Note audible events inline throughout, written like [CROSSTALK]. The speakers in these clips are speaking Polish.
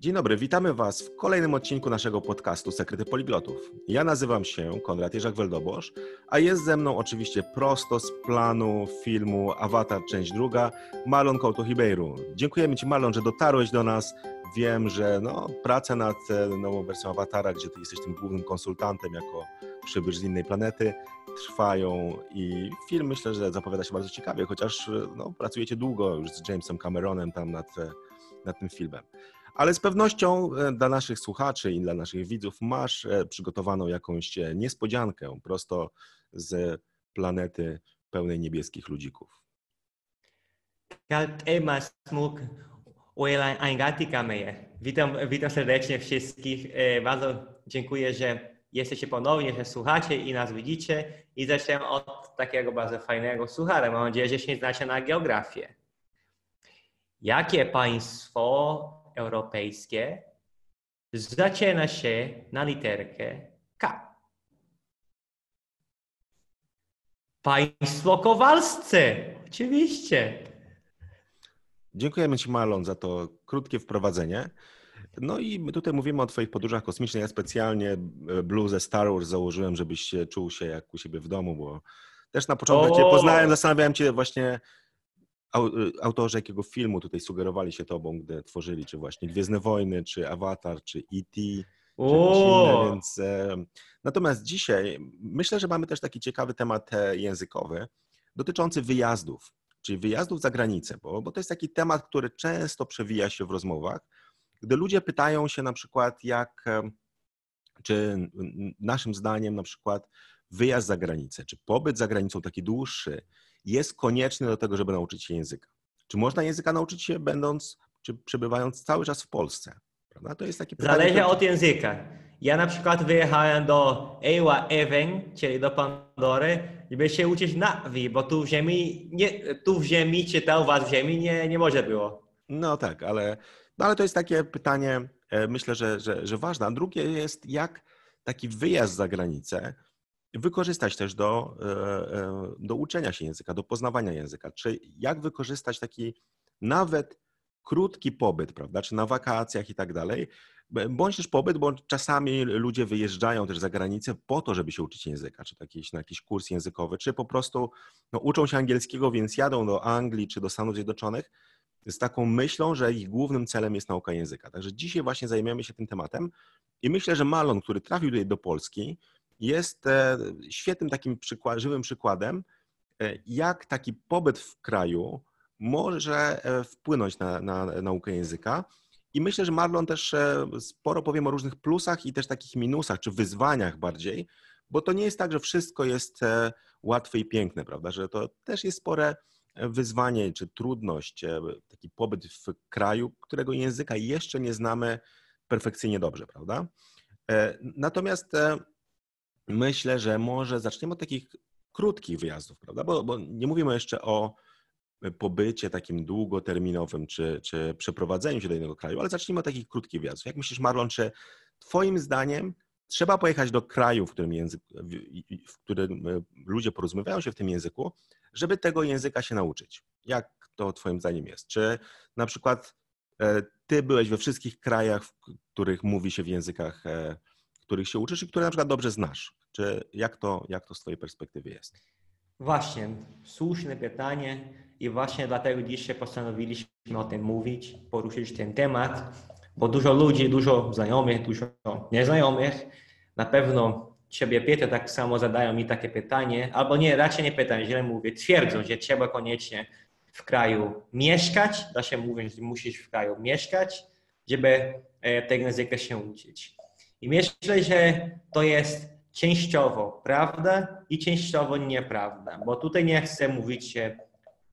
Dzień dobry, witamy Was w kolejnym odcinku naszego podcastu Sekrety Poliglotów. Ja nazywam się Konrad Jerzak-Weldobosz, a jest ze mną oczywiście prosto z planu filmu Avatar część druga Marlon Couto Hibeiru. Dziękujemy Ci Marlon, że dotarłeś do nas. Wiem, że no, prace nad e, nową wersją Avatara, gdzie Ty jesteś tym głównym konsultantem jako przybysz z innej planety, trwają i film myślę, że zapowiada się bardzo ciekawie, chociaż e, no, pracujecie długo już z Jamesem Cameronem tam nad, e, nad tym filmem. Ale z pewnością e, dla naszych słuchaczy i dla naszych widzów masz e, przygotowaną jakąś e, niespodziankę prosto z planety pełnej niebieskich ludzików. Witam, witam serdecznie wszystkich. Bardzo dziękuję, że jesteście ponownie, że słuchacie i nas widzicie. I zaczynam od takiego bardzo fajnego słuchara. Mam nadzieję, że się znacie na geografię. Jakie państwo europejskie zaczyna się na literkę K. Państwo Kowalscy, oczywiście. Dziękujemy Ci, Marlon, za to krótkie wprowadzenie. No i my tutaj mówimy o Twoich podróżach kosmicznych. Ja specjalnie e, bluzę Star Wars założyłem, żebyś czuł się jak u siebie w domu, bo też na początku, jak Cię poznałem, zastanawiałem się właśnie, autorzy jakiego filmu tutaj sugerowali się tobą, gdy tworzyli, czy właśnie Gwiezdne Wojny, czy Avatar, czy E.T., inne, więc... Natomiast dzisiaj myślę, że mamy też taki ciekawy temat e, językowy dotyczący wyjazdów, czyli wyjazdów za granicę, bo, bo to jest taki temat, który często przewija się w rozmowach, gdy ludzie pytają się na przykład, jak, czy naszym zdaniem na przykład wyjazd za granicę, czy pobyt za granicą taki dłuższy, jest konieczny do tego, żeby nauczyć się języka. Czy można języka nauczyć się będąc, czy przebywając cały czas w Polsce? Prawda? To jest takie pytanie. Zależy od języka. Ja na przykład wyjechałem do Ewa Even, czyli do Pandory, żeby się uczyć nawi, bo tu w ziemi, nie, tu w ziemi czytał, was w ziemi nie, nie może było. No tak, ale, no ale to jest takie pytanie, e, myślę, że, że, że ważne. A drugie jest, jak taki wyjazd za granicę wykorzystać też do, e, e, do uczenia się języka, do poznawania języka. Czy jak wykorzystać taki nawet krótki pobyt, prawda, czy na wakacjach i tak dalej, bądź też pobyt, bo czasami ludzie wyjeżdżają też za granicę po to, żeby się uczyć języka, czy jakiś, na jakiś kurs językowy, czy po prostu no, uczą się angielskiego, więc jadą do Anglii czy do Stanów Zjednoczonych z taką myślą, że ich głównym celem jest nauka języka. Także dzisiaj właśnie zajmiemy się tym tematem i myślę, że Malon, który trafił tutaj do Polski, jest e, świetnym takim przykład, żywym przykładem, e, jak taki pobyt w kraju może e, wpłynąć na, na naukę języka. I myślę, że Marlon też sporo powiem o różnych plusach i też takich minusach, czy wyzwaniach bardziej, bo to nie jest tak, że wszystko jest łatwe i piękne, prawda? Że to też jest spore wyzwanie czy trudność, taki pobyt w kraju, którego języka jeszcze nie znamy perfekcyjnie dobrze, prawda? Natomiast myślę, że może zaczniemy od takich krótkich wyjazdów, prawda? Bo, bo nie mówimy jeszcze o pobycie takim długoterminowym czy, czy przeprowadzeniu się do innego kraju, ale zacznijmy od takich krótkich wyjazdów. Jak myślisz, Marlon, czy Twoim zdaniem trzeba pojechać do kraju, w którym, język, w którym e, ludzie porozumiewają się w tym języku, żeby tego języka się nauczyć? Jak to Twoim zdaniem jest? Czy na przykład e, Ty byłeś we wszystkich krajach, w których mówi się w językach e, których się uczysz i które na przykład dobrze znasz? Czy jak to, jak to z Twojej perspektywy jest? Właśnie, słuszne pytanie i właśnie dlatego dzisiaj postanowiliśmy o tym mówić, poruszyć ten temat, bo dużo ludzi, dużo znajomych, dużo nieznajomych na pewno Ciebie Pietro tak samo zadają mi takie pytanie, albo nie, raczej nie pytają, źle mówię, twierdzą, że trzeba koniecznie w kraju mieszkać, da się mówić, że musisz w kraju mieszkać, żeby e, tego języka się uczyć. I myślę, że to jest częściowo prawda i częściowo nieprawda, bo tutaj nie chcę mówić, że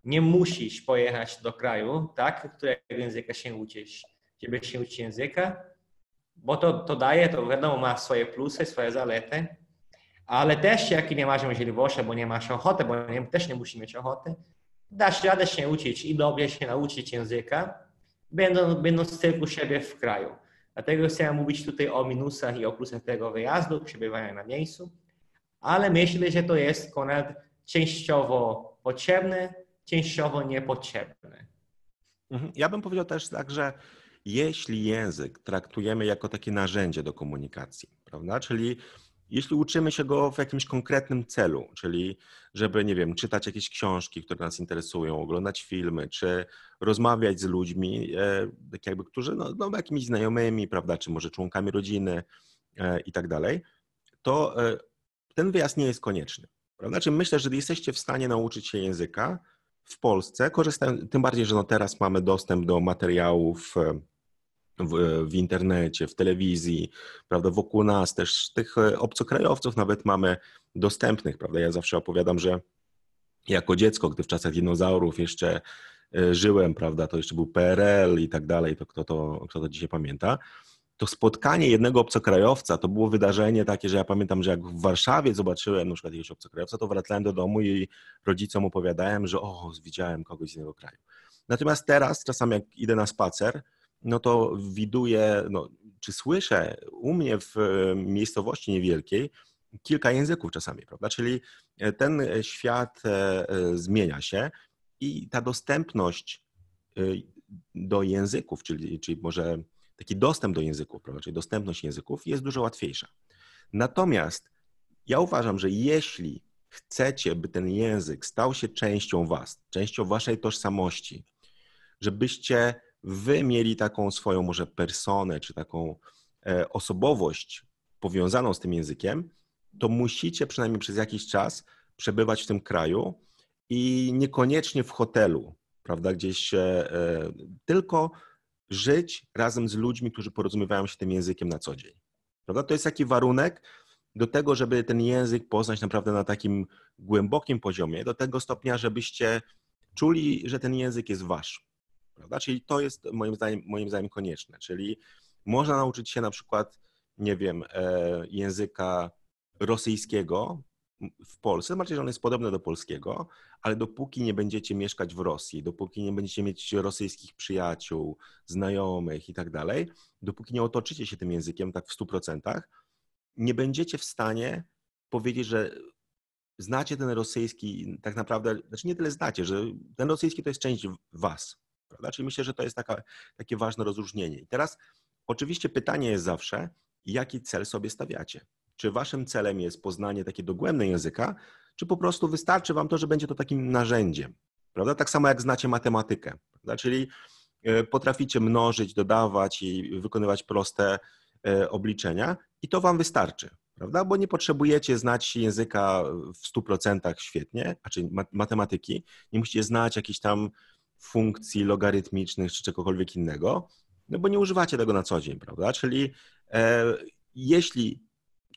nie musisz pojechać do kraju, tak, którego języka się uczysz, żeby się uczyć języka, bo to, to daje, to wiadomo, ma swoje plusy, swoje zalety, ale też jak nie masz możliwości, bo nie masz ochoty, bo nie, też nie musisz mieć ochoty, dasz radę się uczyć i dobrze się nauczyć języka, będąc, będąc tylko siebie w kraju. Dlatego chcę mówić tutaj o minusach i o plusach tego wyjazdu, przebywania na miejscu, ale myślę, że to jest ponad częściowo potrzebne, częściowo niepotrzebne. Mhm. Ja bym powiedział też tak, że jeśli język traktujemy jako takie narzędzie do komunikacji, prawda? Czyli jeśli uczymy się go w jakimś konkretnym celu, czyli żeby, nie wiem, czytać jakieś książki, które nas interesują, oglądać filmy, czy rozmawiać z ludźmi, e, tak jakby, którzy, no, no jakimiś znajomymi, prawda, czy może członkami rodziny e, i tak dalej, to e, ten wyjazd nie jest konieczny. Prawda? Czyli myślę, że jesteście w stanie nauczyć się języka w Polsce, korzystając, tym bardziej, że no teraz mamy dostęp do materiałów w, w, internecie, w telewizji, prawda, wokół nas też tych e, obcokrajowców nawet mamy dostępnych, prawda. Ja zawsze opowiadam, że jako dziecko, gdy w czasach dinozaurów jeszcze e, żyłem, prawda, to jeszcze był PRL i tak dalej, to kto to, kto to dzisiaj pamięta, to spotkanie jednego obcokrajowca to było wydarzenie takie, że ja pamiętam, że jak w Warszawie zobaczyłem na przykład jakiegoś obcokrajowca, to wracałem do domu i rodzicom opowiadałem, że o, widziałem kogoś z innego kraju. Natomiast teraz, czasami jak idę na spacer, no to widuję, no, czy słyszę u mnie w e, miejscowości niewielkiej kilka języków czasami, prawda? Czyli e, ten świat e, zmienia się i ta dostępność do języków, czyli, czyli może taki dostęp do języków, prawda? czyli dostępność języków jest dużo łatwiejsza. Natomiast ja uważam, że jeśli chcecie, by ten język stał się częścią Was, częścią Waszej tożsamości, żebyście wy mieli taką swoją może personę, czy taką e, osobowość powiązaną z tym językiem, to musicie przynajmniej przez jakiś czas przebywać w tym kraju i niekoniecznie w hotelu, prawda, gdzieś, e, tylko żyć razem z ludźmi, którzy porozumiewają się tym językiem na co dzień. Prawda? To jest taki warunek do tego, żeby ten język poznać naprawdę na takim głębokim poziomie, do tego stopnia, żebyście czuli, że ten język jest wasz. Prawda? Czyli to jest moim zdaniem, moim zdaniem konieczne. Czyli można nauczyć się na przykład, nie wiem, e, języka rosyjskiego w Polsce, znaczy, że on jest podobny do polskiego, ale dopóki nie będziecie mieszkać w Rosji, dopóki nie będziecie mieć rosyjskich przyjaciół, znajomych i tak dalej, dopóki nie otoczycie się tym językiem tak w 100%, nie będziecie w stanie powiedzieć, że znacie ten rosyjski, tak naprawdę, znaczy nie tyle znacie, że ten rosyjski to jest część was, Prawda? Czyli myślę, że to jest taka, takie ważne rozróżnienie. I teraz oczywiście pytanie jest zawsze, jaki cel sobie stawiacie? Czy waszym celem jest poznanie takie dogłębne języka, czy po prostu wystarczy wam to, że będzie to takim narzędziem? Prawda? Tak samo jak znacie matematykę, prawda? czyli e, potraficie mnożyć, dodawać i wykonywać proste e, obliczenia i to wam wystarczy, prawda? Bo nie potrzebujecie znać języka w 100% świetnie, znaczy matematyki, nie musicie znać jakichś tam funkcji logarytmicznych czy czegokolwiek innego, no bo nie używacie tego na co dzień, prawda? Czyli e, jeśli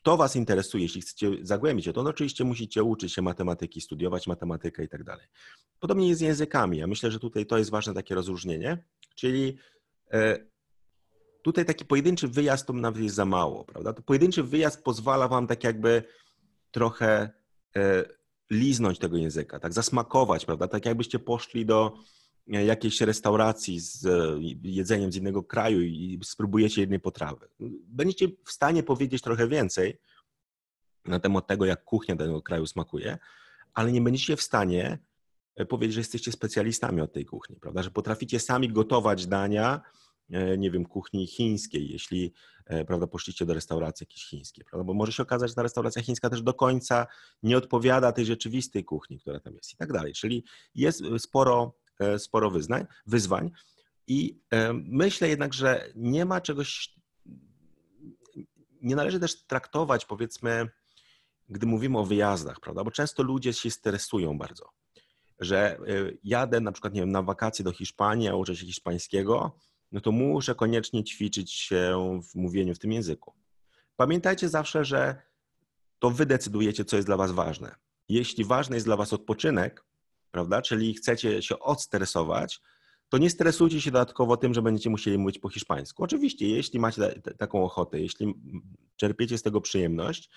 to Was interesuje, jeśli chcecie zagłębić się, to no oczywiście musicie uczyć się matematyki, studiować matematykę i tak dalej. Podobnie jest z językami. Ja myślę, że tutaj to jest ważne takie rozróżnienie, czyli e, tutaj taki pojedynczy wyjazd to nawet jest za mało, prawda? To pojedynczy wyjazd pozwala Wam tak jakby trochę e, liznąć tego języka, tak zasmakować, prawda? Tak jakbyście poszli do jakiejś restauracji z e, jedzeniem z innego kraju i spróbujecie jednej potrawy. Będziecie w stanie powiedzieć trochę więcej na temat tego, jak kuchnia danego kraju smakuje, ale nie będziecie w stanie e, powiedzieć, że jesteście specjalistami od tej kuchni, prawda? Że potraficie sami gotować dania, e, nie wiem, kuchni chińskiej, jeśli prawda, poszliście do restauracji jakiejś chińskiej, prawda? Bo może się okazać, że ta restauracja chińska też do końca nie odpowiada tej rzeczywistej kuchni, która tam jest i tak dalej. Czyli jest sporo sporo wyznań, wyzwań i e, myślę jednak, że nie ma czegoś, nie należy też traktować powiedzmy, gdy mówimy o wyjazdach, prawda, bo często ludzie się stresują bardzo, że e, jadę na przykład, nie wiem, na wakacje do Hiszpanii, a uczę się hiszpańskiego, no to muszę koniecznie ćwiczyć się w mówieniu w tym języku. Pamiętajcie zawsze, że to wy decydujecie, co jest dla was ważne. Jeśli ważny jest dla was odpoczynek, prawda? Czyli chcecie się odstresować, to nie stresujcie się dodatkowo tym, że będziecie musieli mówić po hiszpańsku. Oczywiście, jeśli macie taką ochotę, jeśli czerpiecie z tego przyjemność,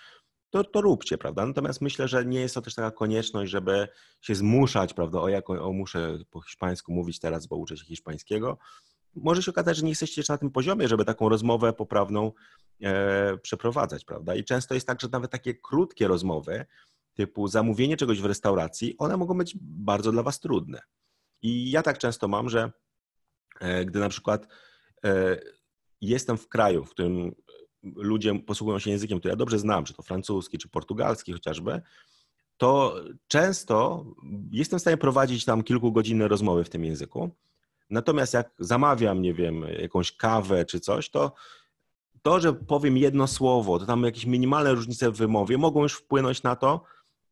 to, to róbcie, prawda? Natomiast myślę, że nie jest to też taka konieczność, żeby się zmuszać, prawda? O, jak, o muszę po hiszpańsku mówić teraz, bo uczę się hiszpańskiego. Może się okazać, że nie jesteście jeszcze na tym poziomie, żeby taką rozmowę poprawną e, przeprowadzać, prawda? I często jest tak, że nawet takie krótkie rozmowy, typu zamówienie czegoś w restauracji, one mogą być bardzo dla Was trudne. I ja tak często mam, że e, gdy na przykład jestem w kraju, w którym ludzie posługują się językiem, który ja dobrze znam, czy to francuski, czy portugalski chociażby, to często jestem w stanie prowadzić tam kilkugodzinne rozmowy w tym języku. Natomiast jak zamawiam, nie wiem, jakąś kawę czy coś, to to, że powiem jedno słowo, to tam jakieś minimalne różnice w wymowie mogą już wpłynąć na to,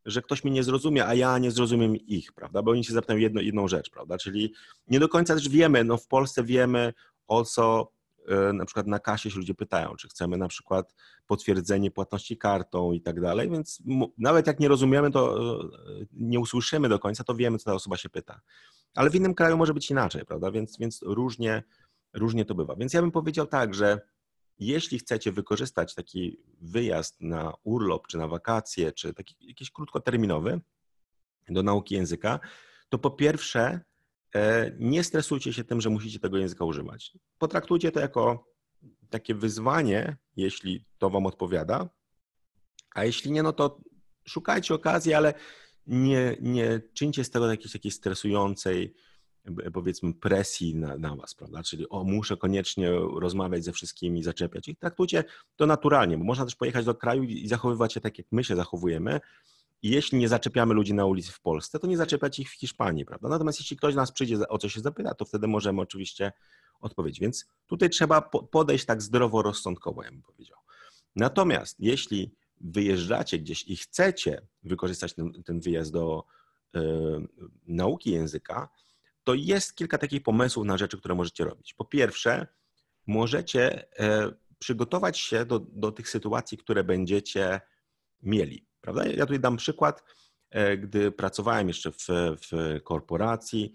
że ktoś mnie nie zrozumie, a ja nie zrozumiem ich, prawda? Bo oni się zapytają jedno, jedną rzecz, prawda? Czyli nie do końca też wiemy, no w Polsce wiemy o co e, na przykład na kasie się ludzie pytają, czy chcemy na przykład potwierdzenie płatności kartą i tak dalej, więc nawet jak nie rozumiemy, to e, nie usłyszymy do końca, to wiemy, co ta osoba się pyta. Ale w innym kraju może być inaczej, prawda? Więc, więc różnie, różnie to bywa. Więc ja bym powiedział tak, że jeśli chcecie wykorzystać taki wyjazd na urlop, czy na wakacje, czy taki jakiś krótkoterminowy do nauki języka, to po pierwsze e, nie stresujcie się tym, że musicie tego języka używać. Potraktujcie to jako takie wyzwanie, jeśli to Wam odpowiada, a jeśli nie, no to szukajcie okazji, ale nie, nie czyńcie z tego jakiejś takiej stresującej, powiedzmy presji na, na was, prawda? Czyli o, muszę koniecznie rozmawiać ze wszystkimi, zaczepiać ich. Traktujcie to naturalnie, bo można też pojechać do kraju i zachowywać się tak, jak my się zachowujemy. I jeśli nie zaczepiamy ludzi na ulicy w Polsce, to nie zaczepiać ich w Hiszpanii, prawda? Natomiast jeśli ktoś nas przyjdzie o coś się zapyta, to wtedy możemy oczywiście odpowiedzieć. Więc tutaj trzeba podejść tak zdroworozsądkowo, ja bym powiedział. Natomiast jeśli wyjeżdżacie gdzieś i chcecie wykorzystać ten, ten wyjazd do y, nauki języka, to jest kilka takich pomysłów na rzeczy, które możecie robić. Po pierwsze, możecie e, przygotować się do, do tych sytuacji, które będziecie mieli. Prawda? Ja tutaj dam przykład. E, gdy pracowałem jeszcze w, w korporacji,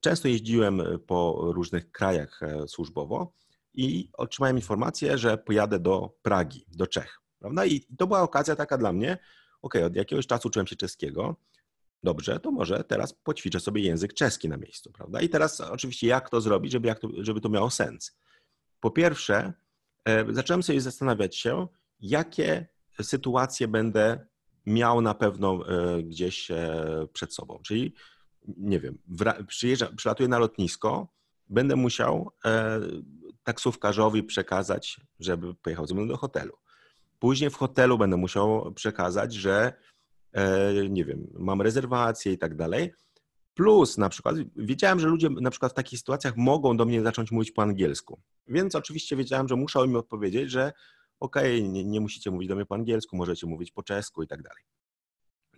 często jeździłem po różnych krajach e, służbowo i otrzymałem informację, że pojadę do Pragi, do Czech. Prawda? I to była okazja taka dla mnie, ok, od jakiegoś czasu uczyłem się czeskiego, Dobrze, to może teraz poćwiczę sobie język czeski na miejscu, prawda? I teraz oczywiście jak to zrobić, żeby, jak to, żeby to miało sens? Po pierwsze, e, zacząłem sobie zastanawiać się, jakie sytuacje będę miał na pewno e, gdzieś e, przed sobą. Czyli, nie wiem, przyjeżdżam, przylatuję na lotnisko, będę musiał taksówkarzowi przekazać, żeby pojechał ze mną do hotelu. Później w hotelu będę musiał przekazać, że nie wiem, mam rezerwację i tak dalej. Plus na przykład wiedziałem, że ludzie na przykład w takich sytuacjach mogą do mnie zacząć mówić po angielsku. Więc oczywiście wiedziałem, że muszę im odpowiedzieć, że okej, okay, nie, nie, musicie mówić do mnie po angielsku, możecie mówić po czesku i tak dalej.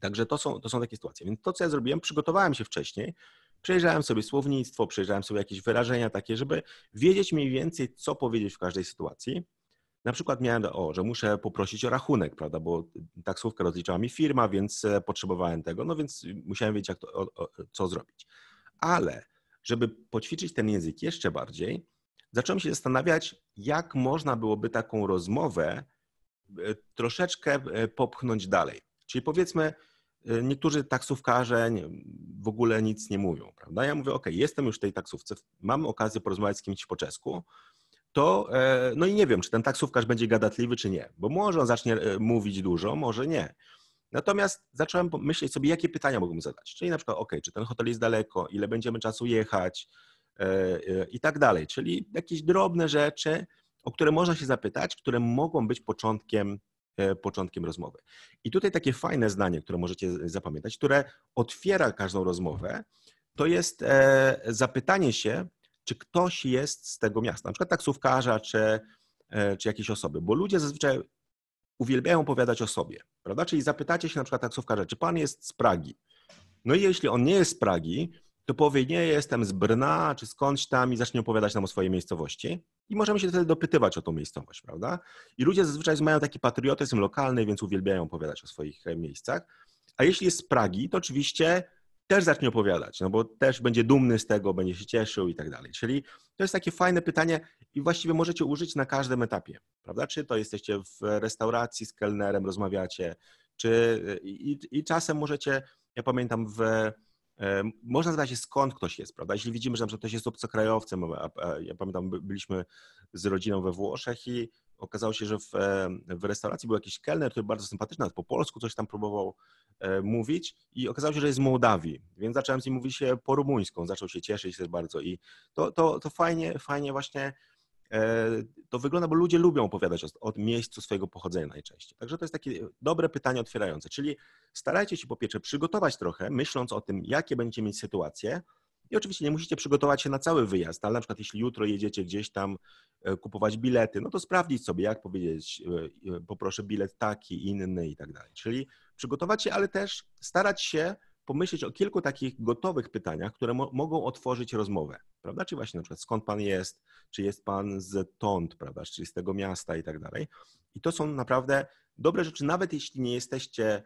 Także to są, to są takie sytuacje. Więc to, co ja zrobiłem, przygotowałem się wcześniej, przejrzałem sobie słownictwo, przejrzałem sobie jakieś wyrażenia takie, żeby wiedzieć mniej więcej, co powiedzieć w każdej sytuacji. Na przykład miałem, o, że muszę poprosić o rachunek, prawda, bo taksówkę rozliczała mi firma, więc e, potrzebowałem tego, no więc musiałem wiedzieć, jak to, o, o, co zrobić. Ale żeby poćwiczyć ten język jeszcze bardziej, zacząłem się zastanawiać, jak można byłoby taką rozmowę e, troszeczkę e, popchnąć dalej. Czyli powiedzmy, niektórzy taksówkarze w ogóle nic nie mówią, prawda? Ja mówię, ok, jestem już w tej taksówce, mam okazję porozmawiać z kimś po czesku, to e, no i nie wiem, czy ten taksówkarz będzie gadatliwy, czy nie, bo może on zacznie e, mówić dużo, może nie. Natomiast zacząłem myśleć sobie, jakie pytania mogłem zadać. Czyli na przykład, ok, czy ten hotel jest daleko, ile będziemy czasu jechać e, i tak dalej. Czyli jakieś drobne rzeczy, o które można się zapytać, które mogą być początkiem, początkiem rozmowy. I tutaj takie fajne zdanie, które możecie zapamiętać, które otwiera każdą rozmowę, to jest zapytanie się, czy ktoś jest z tego miasta, na przykład taksówkarza czy, e, czy jakieś osoby, bo ludzie zazwyczaj uwielbiają opowiadać o sobie, prawda? Czyli zapytacie się na przykład taksówkarza, czy pan jest z Pragi? No i jeśli on nie jest z Pragi, to powie, nie jestem z Brna, czy skądś tam i zacznie opowiadać nam o swojej miejscowości. I możemy się wtedy dopytywać o tą miejscowość, prawda? I ludzie zazwyczaj mają taki patriotyzm lokalny, więc uwielbiają opowiadać o swoich e, miejscach. A jeśli jest z Pragi, to oczywiście też zacznie opowiadać, no bo też będzie dumny z tego, będzie się cieszył i tak dalej. Czyli to jest takie fajne pytanie i właściwie możecie użyć na każdym etapie, prawda? Czy to jesteście w restauracji z kelnerem, rozmawiacie, czy i, i czasem możecie, ja pamiętam w e, można zadać się skąd ktoś jest, prawda? Jeśli widzimy, że ktoś jest obcokrajowcem, ja pamiętam, byliśmy z rodziną we Włoszech i okazało się, że w, w restauracji był jakiś kelner, który bardzo sympatyczny, po polsku coś tam próbował e, mówić i okazało się, że jest z Mołdawii, więc zacząłem z nim mówić po rumuńsku, zaczął się cieszyć też bardzo i to, to, to fajnie, fajnie właśnie to wygląda, bo ludzie lubią opowiadać o, o miejscu swojego pochodzenia najczęściej. Także to jest takie dobre pytanie otwierające. Czyli starajcie się po pierwsze przygotować trochę, myśląc o tym, jakie będziecie mieć sytuacje. I oczywiście nie musicie przygotować się na cały wyjazd, ale na przykład jeśli jutro jedziecie gdzieś tam e, kupować bilety, no to sprawdzić sobie, jak powiedzieć, e, e, poproszę bilet taki, inny i tak dalej. Czyli przygotować się, ale też starać się pomyśleć o kilku takich gotowych pytaniach, które mo mogą otworzyć rozmowę, prawda? Czy właśnie na przykład skąd pan jest, czy jest pan z Tont, prawda, czy z tego miasta i tak dalej. I to są naprawdę dobre rzeczy, nawet jeśli nie jesteście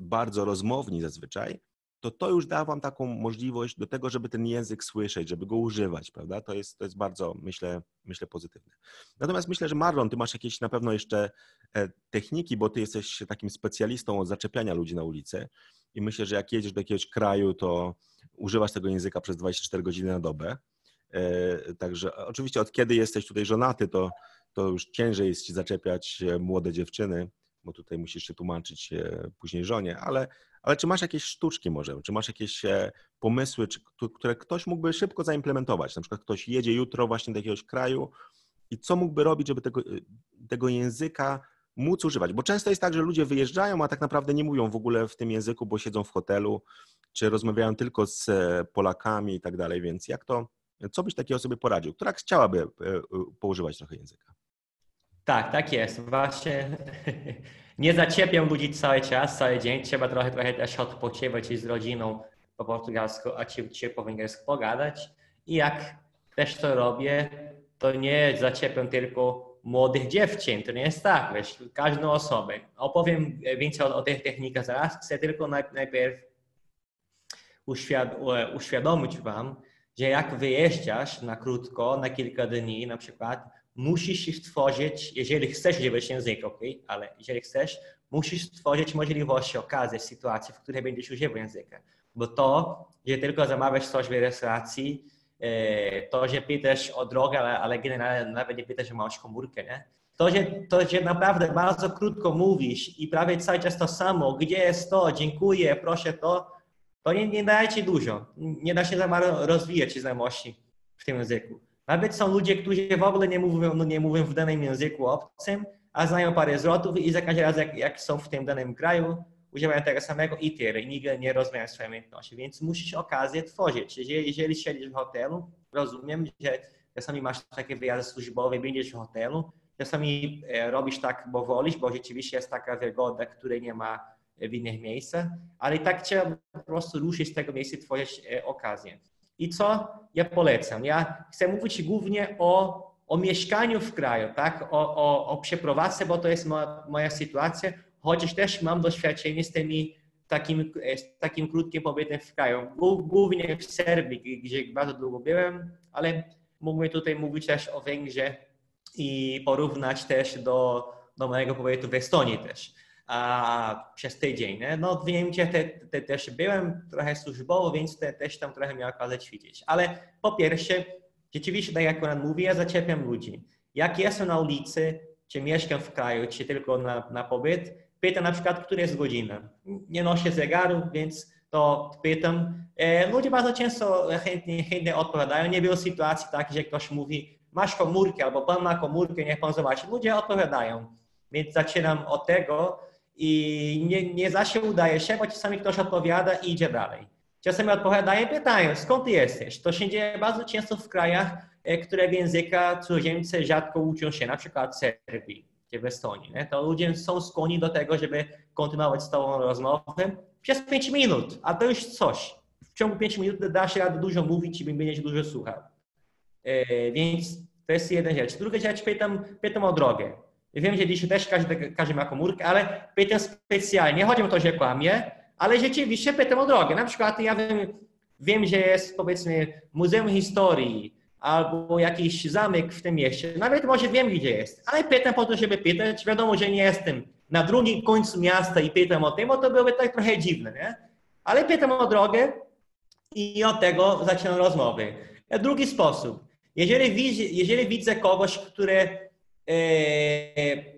bardzo rozmowni zazwyczaj, to to już da wam taką możliwość do tego, żeby ten język słyszeć, żeby go używać, prawda? To jest, to jest bardzo, myślę, myślę, pozytywne. Natomiast myślę, że Marlon, ty masz jakieś na pewno jeszcze e, techniki, bo ty jesteś takim specjalistą od zaczepiania ludzi na ulicy i myślę, że jak jedziesz do jakiegoś kraju, to używasz tego języka przez 24 godziny na dobę. E, także oczywiście od kiedy jesteś tutaj żonaty, to, to już ciężej jest ci zaczepiać e, młode dziewczyny, bo tutaj musisz się tłumaczyć później żonie, ale, ale czy masz jakieś sztuczki może, czy masz jakieś e, pomysły, które ktoś mógłby szybko zaimplementować? Na przykład ktoś jedzie jutro właśnie do jakiegoś kraju i co mógłby robić, żeby tego, e, tego języka móc używać? Bo często jest tak, że ludzie wyjeżdżają, a tak naprawdę nie mówią w ogóle w tym języku, bo siedzą w hotelu, czy rozmawiają tylko z e, Polakami i tak dalej, więc jak to, co byś takiej osobie poradził, która chciałaby poużywać trochę języka? Tak, tak jest. Właśnie nie zaczepię ludzi cały czas, cały dzień. Trzeba trochę, trochę też odpoczywać z rodziną po portugalsku, a ci, ci po węgiersku pogadać. I jak też to robię, to nie zaczepię tylko młodych dziewczyn. To nie jest tak, wiesz, każdą osobę. Opowiem więcej o, o tych technikach zaraz. Chcę tylko najpierw uświad uświadomić Wam, że jak wyjeżdżasz na krótko, na kilka dni na przykład, musisz stworzyć, jeżeli chcesz używać języka, ok, ale jeżeli chcesz, musisz stworzyć możliwości, okazje, sytuacje, w których będziesz używał języka. Bo to, że tylko zamawiasz coś w restauracji, e, to, że pytasz o drogę, ale, generalnie nawet nie pytasz, że masz komórkę, nie? To że, to, że naprawdę bardzo krótko mówisz i prawie cały czas to samo, gdzie jest to, dziękuję, proszę to, to nie, nie daje ci dużo. Nie da się za bardzo rozwijać znajomości w tym języku. Nawet są ludzie, którzy w ogóle nie mówią, no nie mówią w danym języku obcym, a znają parę zwrotów i za każdym razem, jak, jak są w tym danym kraju, używają tego samego i tyle. I nigdy nie rozwijają swojej umiejętności, więc musisz okazję tworzyć. Jeżeli, jeżeli siedzisz w hotelu, rozumiem, że czasami masz takie wyjazdy służbowe, będziesz w hotelu, czasami e, robisz tak, bo wolisz, bo rzeczywiście jest taka wygoda, której nie ma w innych miejscach, ale i tak trzeba po prostu ruszyć z tego miejsca i tworzyć e, okazję. I co ja polecam? Ja chcę mówić głównie o, o mieszkaniu w kraju, tak? o, o, o przeprowadzce, bo to jest moja, moja sytuacja, chociaż też mam doświadczenie z tymi takim, z takim krótkim pobytem w kraju. Głównie w Serbii, gdzie bardzo długo byłem, ale mógłbym tutaj mówić też o Węgrzech i porównać też do, do mojego pobytu w Estonii też a, przez tydzień. Nie? No w Niemczech te, te, też byłem trochę służbowo, więc te, też tam trochę miałem okazję ćwiczyć. Ale po pierwsze, rzeczywiście, tak jak on mówi, ja zaczepiam ludzi. Jak jestem na ulicy, czy mieszkam w kraju, czy tylko na, na pobyt, pytam na przykład, która jest godzina. Nie noszę zegaru, więc to pytam. E, ludzie bardzo często chętnie, chętnie odpowiadają. Nie było sytuacji takiej, że ktoś mówi, masz komórkę albo pan ma komórkę, niech pan zobaczy. Ludzie odpowiadają. Więc zaczynam od tego, i nie, nie zawsze udaje się, bo czasami ktoś odpowiada i idzie dalej. Czasami odpowiadają pytają, skąd ty jesteś? To się dzieje bardzo często w krajach, e, które języka cudzoziemcy rzadko uczą się, na przykład Serbii czy w Estonii. Nie? To ludzie są skłonni do tego, żeby kontynuować z tobą rozmowę przez 5 minut, a to już coś. W ciągu 5 minut da się radę dużo mówić i będziesz dużo słuchał. E, więc to jest jedna rzecz. Druga rzecz, pytam, pytam o drogę. Wiem, że dzisiaj też każdy, każdy ma komórkę, ale pytam specjalnie. Chodzi o to, że kłamie, ale rzeczywiście pytam o drogę. Na przykład ja wiem, wiem, że jest powiedzmy Muzeum Historii albo jakiś zamek w tym mieście. Nawet może wiem, gdzie jest, ale pytam po to, żeby pytać. Wiadomo, że nie jestem na drugim końcu miasta i pytam o tym, bo to byłoby tak trochę dziwne, nie? Ale pytam o drogę i od tego zaczynam rozmowy. Drugi sposób. Jeżeli, jeżeli widzę kogoś, który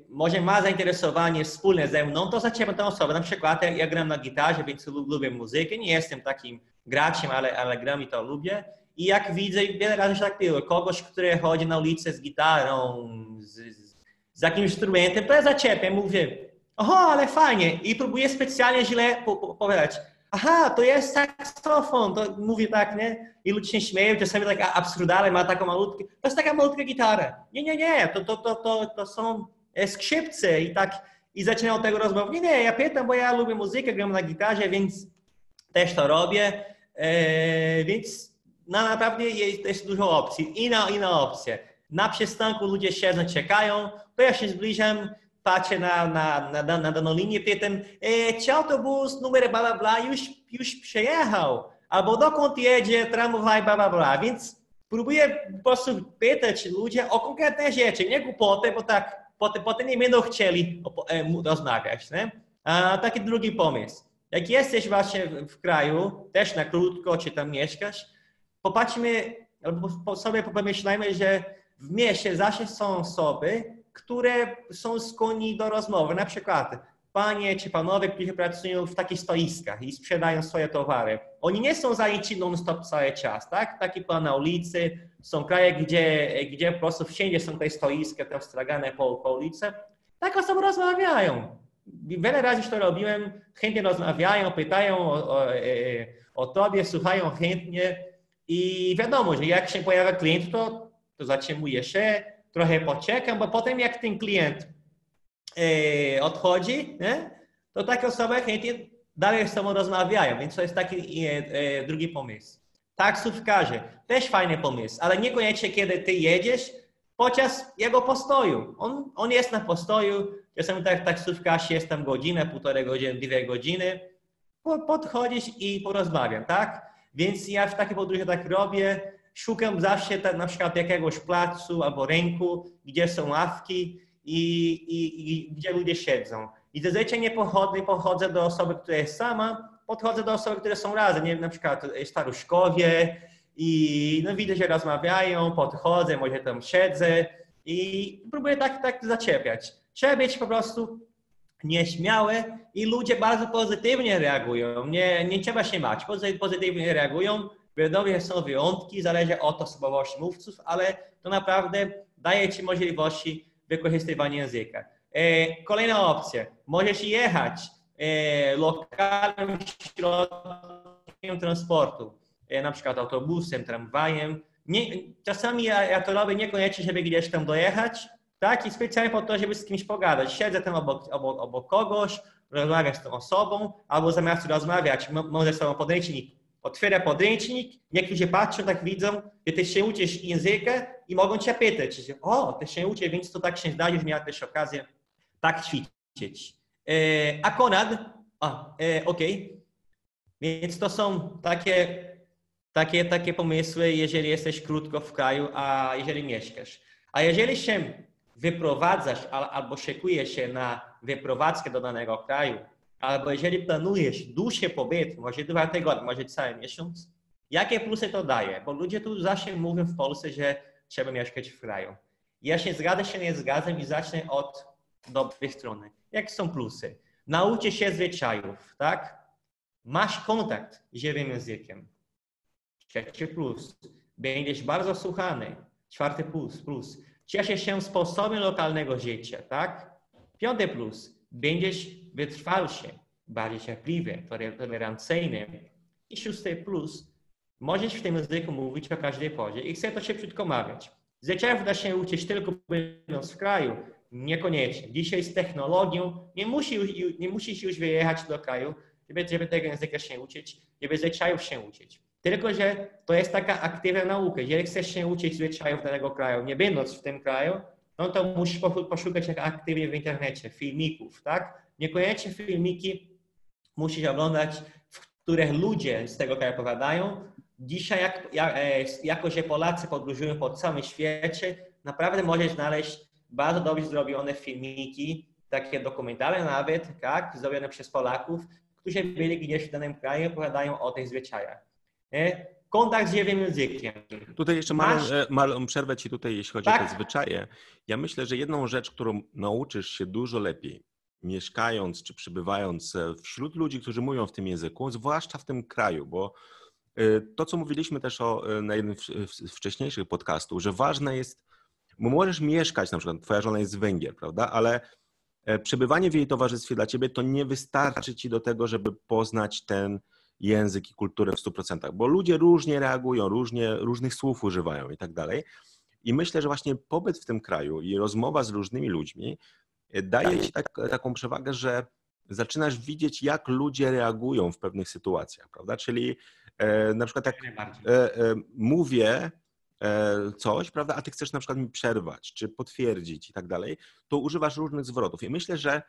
może ma zainteresowanie wspólne ze mną, to zaczniemy tę osobę. Na przykład ja gram na gitarze, więc lubię muzykę. Nie jestem takim graczem, ale, ale gram i to lubię. i jak widzę, wiele razy się tak było, kogoś, który chodzi na ulicę z gitarą, z, z jakimś instrumentem, to ja zaczepię, mówię, oho, ale fajnie i próbuję specjalnie źle po, po, powiedzieć, aha, to jest saksofon, to mówię tak, nie? I ludzie się śmieją, czasami tak absurdalnie ma taką malutką, to jest taka malutka gitara. Nie, nie, nie, to, to, to, to, to są skrzypce i tak, i zaczynam od tego rozmowę. Nie, nie, ja pytam, bo ja lubię muzykę, gram na gitarze, więc też to robię, e, więc no, naprawdę jest, jest dużo opcji. Inna, inna opcja. Na przystanku ludzie siedzą, czekają, to ja się zbliżam, patrzę na, na, na, na, na daną linię, pytam, e, czy autobus numer bla, bla, bla już, już przejechał, albo dokąd jedzie tramwaj, bla, bla, bla. Więc próbuję po prostu pytać ludzi o konkretne rzeczy, nie głupoty, bo tak potem, potem nie będą chcieli e, rozmawiać. Nie? A taki drugi pomysł. Jak jesteś właśnie w kraju, też na krótko, czy tam mieszkasz, popatrzmy, albo sobie pomyślajmy, że w mieście zawsze są osoby, które są skłonni do rozmowy. Na przykład panie czy panowie, którzy pracują w takich stoiskach i sprzedają swoje towary. Oni nie są zajęci non-stop cały czas, tak? Taki pan na ulicy. Są kraje, gdzie, gdzie po prostu wszędzie są te stoiska, te stragane po, po ulicy. Tak osoby rozmawiają. Wiele razy już to robiłem. Chętnie rozmawiają, pytają o, o, e, o tobie, słuchają chętnie. I wiadomo, że jak się pojawia klient, to, to zatrzymuje się, trochę poczekam, bo potem jak ten klient e, odchodzi, nie? to takie osoby chętnie dalej z sobą rozmawiają, więc to jest taki e, e, drugi pomysł. Taksówkarze, też fajny pomysł, ale niekoniecznie kiedy ty jedziesz podczas jego postoju. On, on jest na postoju, czasami tak taksówkarz jest tam godzinę, półtorej godziny, dwie godziny, podchodzisz i porozmawiam, tak? Więc ja w takiej podróży tak robię, szukam zawsze tak, na przykład jakiegoś placu albo rynku, gdzie są ławki i, i, i gdzie ludzie siedzą. I zazwyczaj nie pochodzę, pochodzę do osoby, która jest sama, podchodzę do osoby, które są razem, nie wiem, na przykład staruszkowie i no widzę, że rozmawiają, podchodzę, może tam siedzę i próbuję tak, tak zaczepiać. Trzeba być po prostu nieśmiały i ludzie bardzo pozytywnie reagują. Nie, nie trzeba się bać, pozytywnie reagują. Wiadomo, że są wyjątki, zależy od osobowości mówców, ale to naprawdę daje Ci możliwości wykorzystywania języka. E, kolejna opcja. Możesz jechać e, lokalnym środkiem transportu, e, na przykład autobusem, tramwajem. Nie, czasami ja, ja to robię niekoniecznie, żeby gdzieś tam dojechać, tak? I specjalnie po to, żeby z kimś pogadać. Siedzę tam obok, obok, obok kogoś, rozmawiam z tą osobą, albo zamiast rozmawiać, może sobą podręcznik. Otwiera podręcznik, niektórzy patrzą, tak widzą, że ty się uczysz języka i mogą cię pytać, o, ty się uczysz, więc to tak się zdaje, że miała też okazję tak ćwiczyć. E, a Konrad, a, e, okej, okay. więc to są takie, takie, takie pomysły, jeżeli jesteś krótko w kraju, a jeżeli mieszkasz. A jeżeli się wyprowadzasz albo szykujesz się na wyprowadzkę do danego kraju, albo jeżeli planujesz dłuższy pobyt, może dwa tygodnie, może cały miesiąc, jakie plusy to daje? Bo ludzie tu zawsze mówią w Polsce, że trzeba mieszkać w kraju. Ja się zgadzam, się nie zgadzam i zacznę od dobrej strony. Jakie są plusy? Nauczy się zwyczajów, tak? Masz kontakt z żywym językiem. Trzeci plus. Będziesz bardzo słuchany. Czwarty plus. plus. Cieszysz się sposobem lokalnego życia, tak? Piąty plus. Będziesz wytrwalszy, bardziej cierpliwy, tolerancyjny. I szósty plus. Możesz w tym języku mówić o każdej porze i chcę to szybciutko mawiać. Zwyczajów da się uczyć tylko będąc w kraju, Niekoniecznie. Dzisiaj z technologią nie, musi, nie musisz już wyjechać do kraju, żeby, żeby tego języka się uczyć, żeby zwyczajów się uczyć. Tylko, że to jest taka aktywna nauka. Jeżeli chcesz się uczyć zwyczajów danego kraju, nie będąc w tym kraju, no to musisz poszukać aktywnie w internecie filmików, tak? Niekoniecznie filmiki musisz oglądać, w których ludzie z tego kraju opowiadają. Dzisiaj, jak, jak, e, jako że Polacy podróżują po całym świecie, naprawdę możesz znaleźć bardzo dobrze zrobione filmiki, takie dokumentalne nawet, tak, zrobione przez Polaków, którzy byli gdzieś w danym kraju, opowiadają o tych zwyczajach. Kontakt z żywym językiem. Tutaj jeszcze malą, Masz... E, malą przerwę Ci tutaj, jeśli chodzi tak? o te zwyczaje. Ja myślę, że jedną rzecz, którą nauczysz się dużo lepiej, mieszkając czy przybywając e, wśród ludzi, którzy mówią w tym języku, zwłaszcza w tym kraju, bo to, co mówiliśmy też o, na jednym z wcześniejszych podcastów, że ważne jest, bo możesz mieszkać, na przykład twoja żona jest z Węgier, prawda, ale przebywanie w jej towarzystwie dla ciebie to nie wystarczy ci do tego, żeby poznać ten język i kulturę w 100%, bo ludzie różnie reagują, różnie, różnych słów używają i tak dalej. I myślę, że właśnie pobyt w tym kraju i rozmowa z różnymi ludźmi e, daje ci tak, taką przewagę, że zaczynasz widzieć, jak ludzie reagują w pewnych sytuacjach, prawda? Czyli e, na przykład jak e, e, mówię e, coś, prawda, a ty chcesz na przykład mi przerwać, czy potwierdzić i tak dalej, to używasz różnych zwrotów. I myślę, że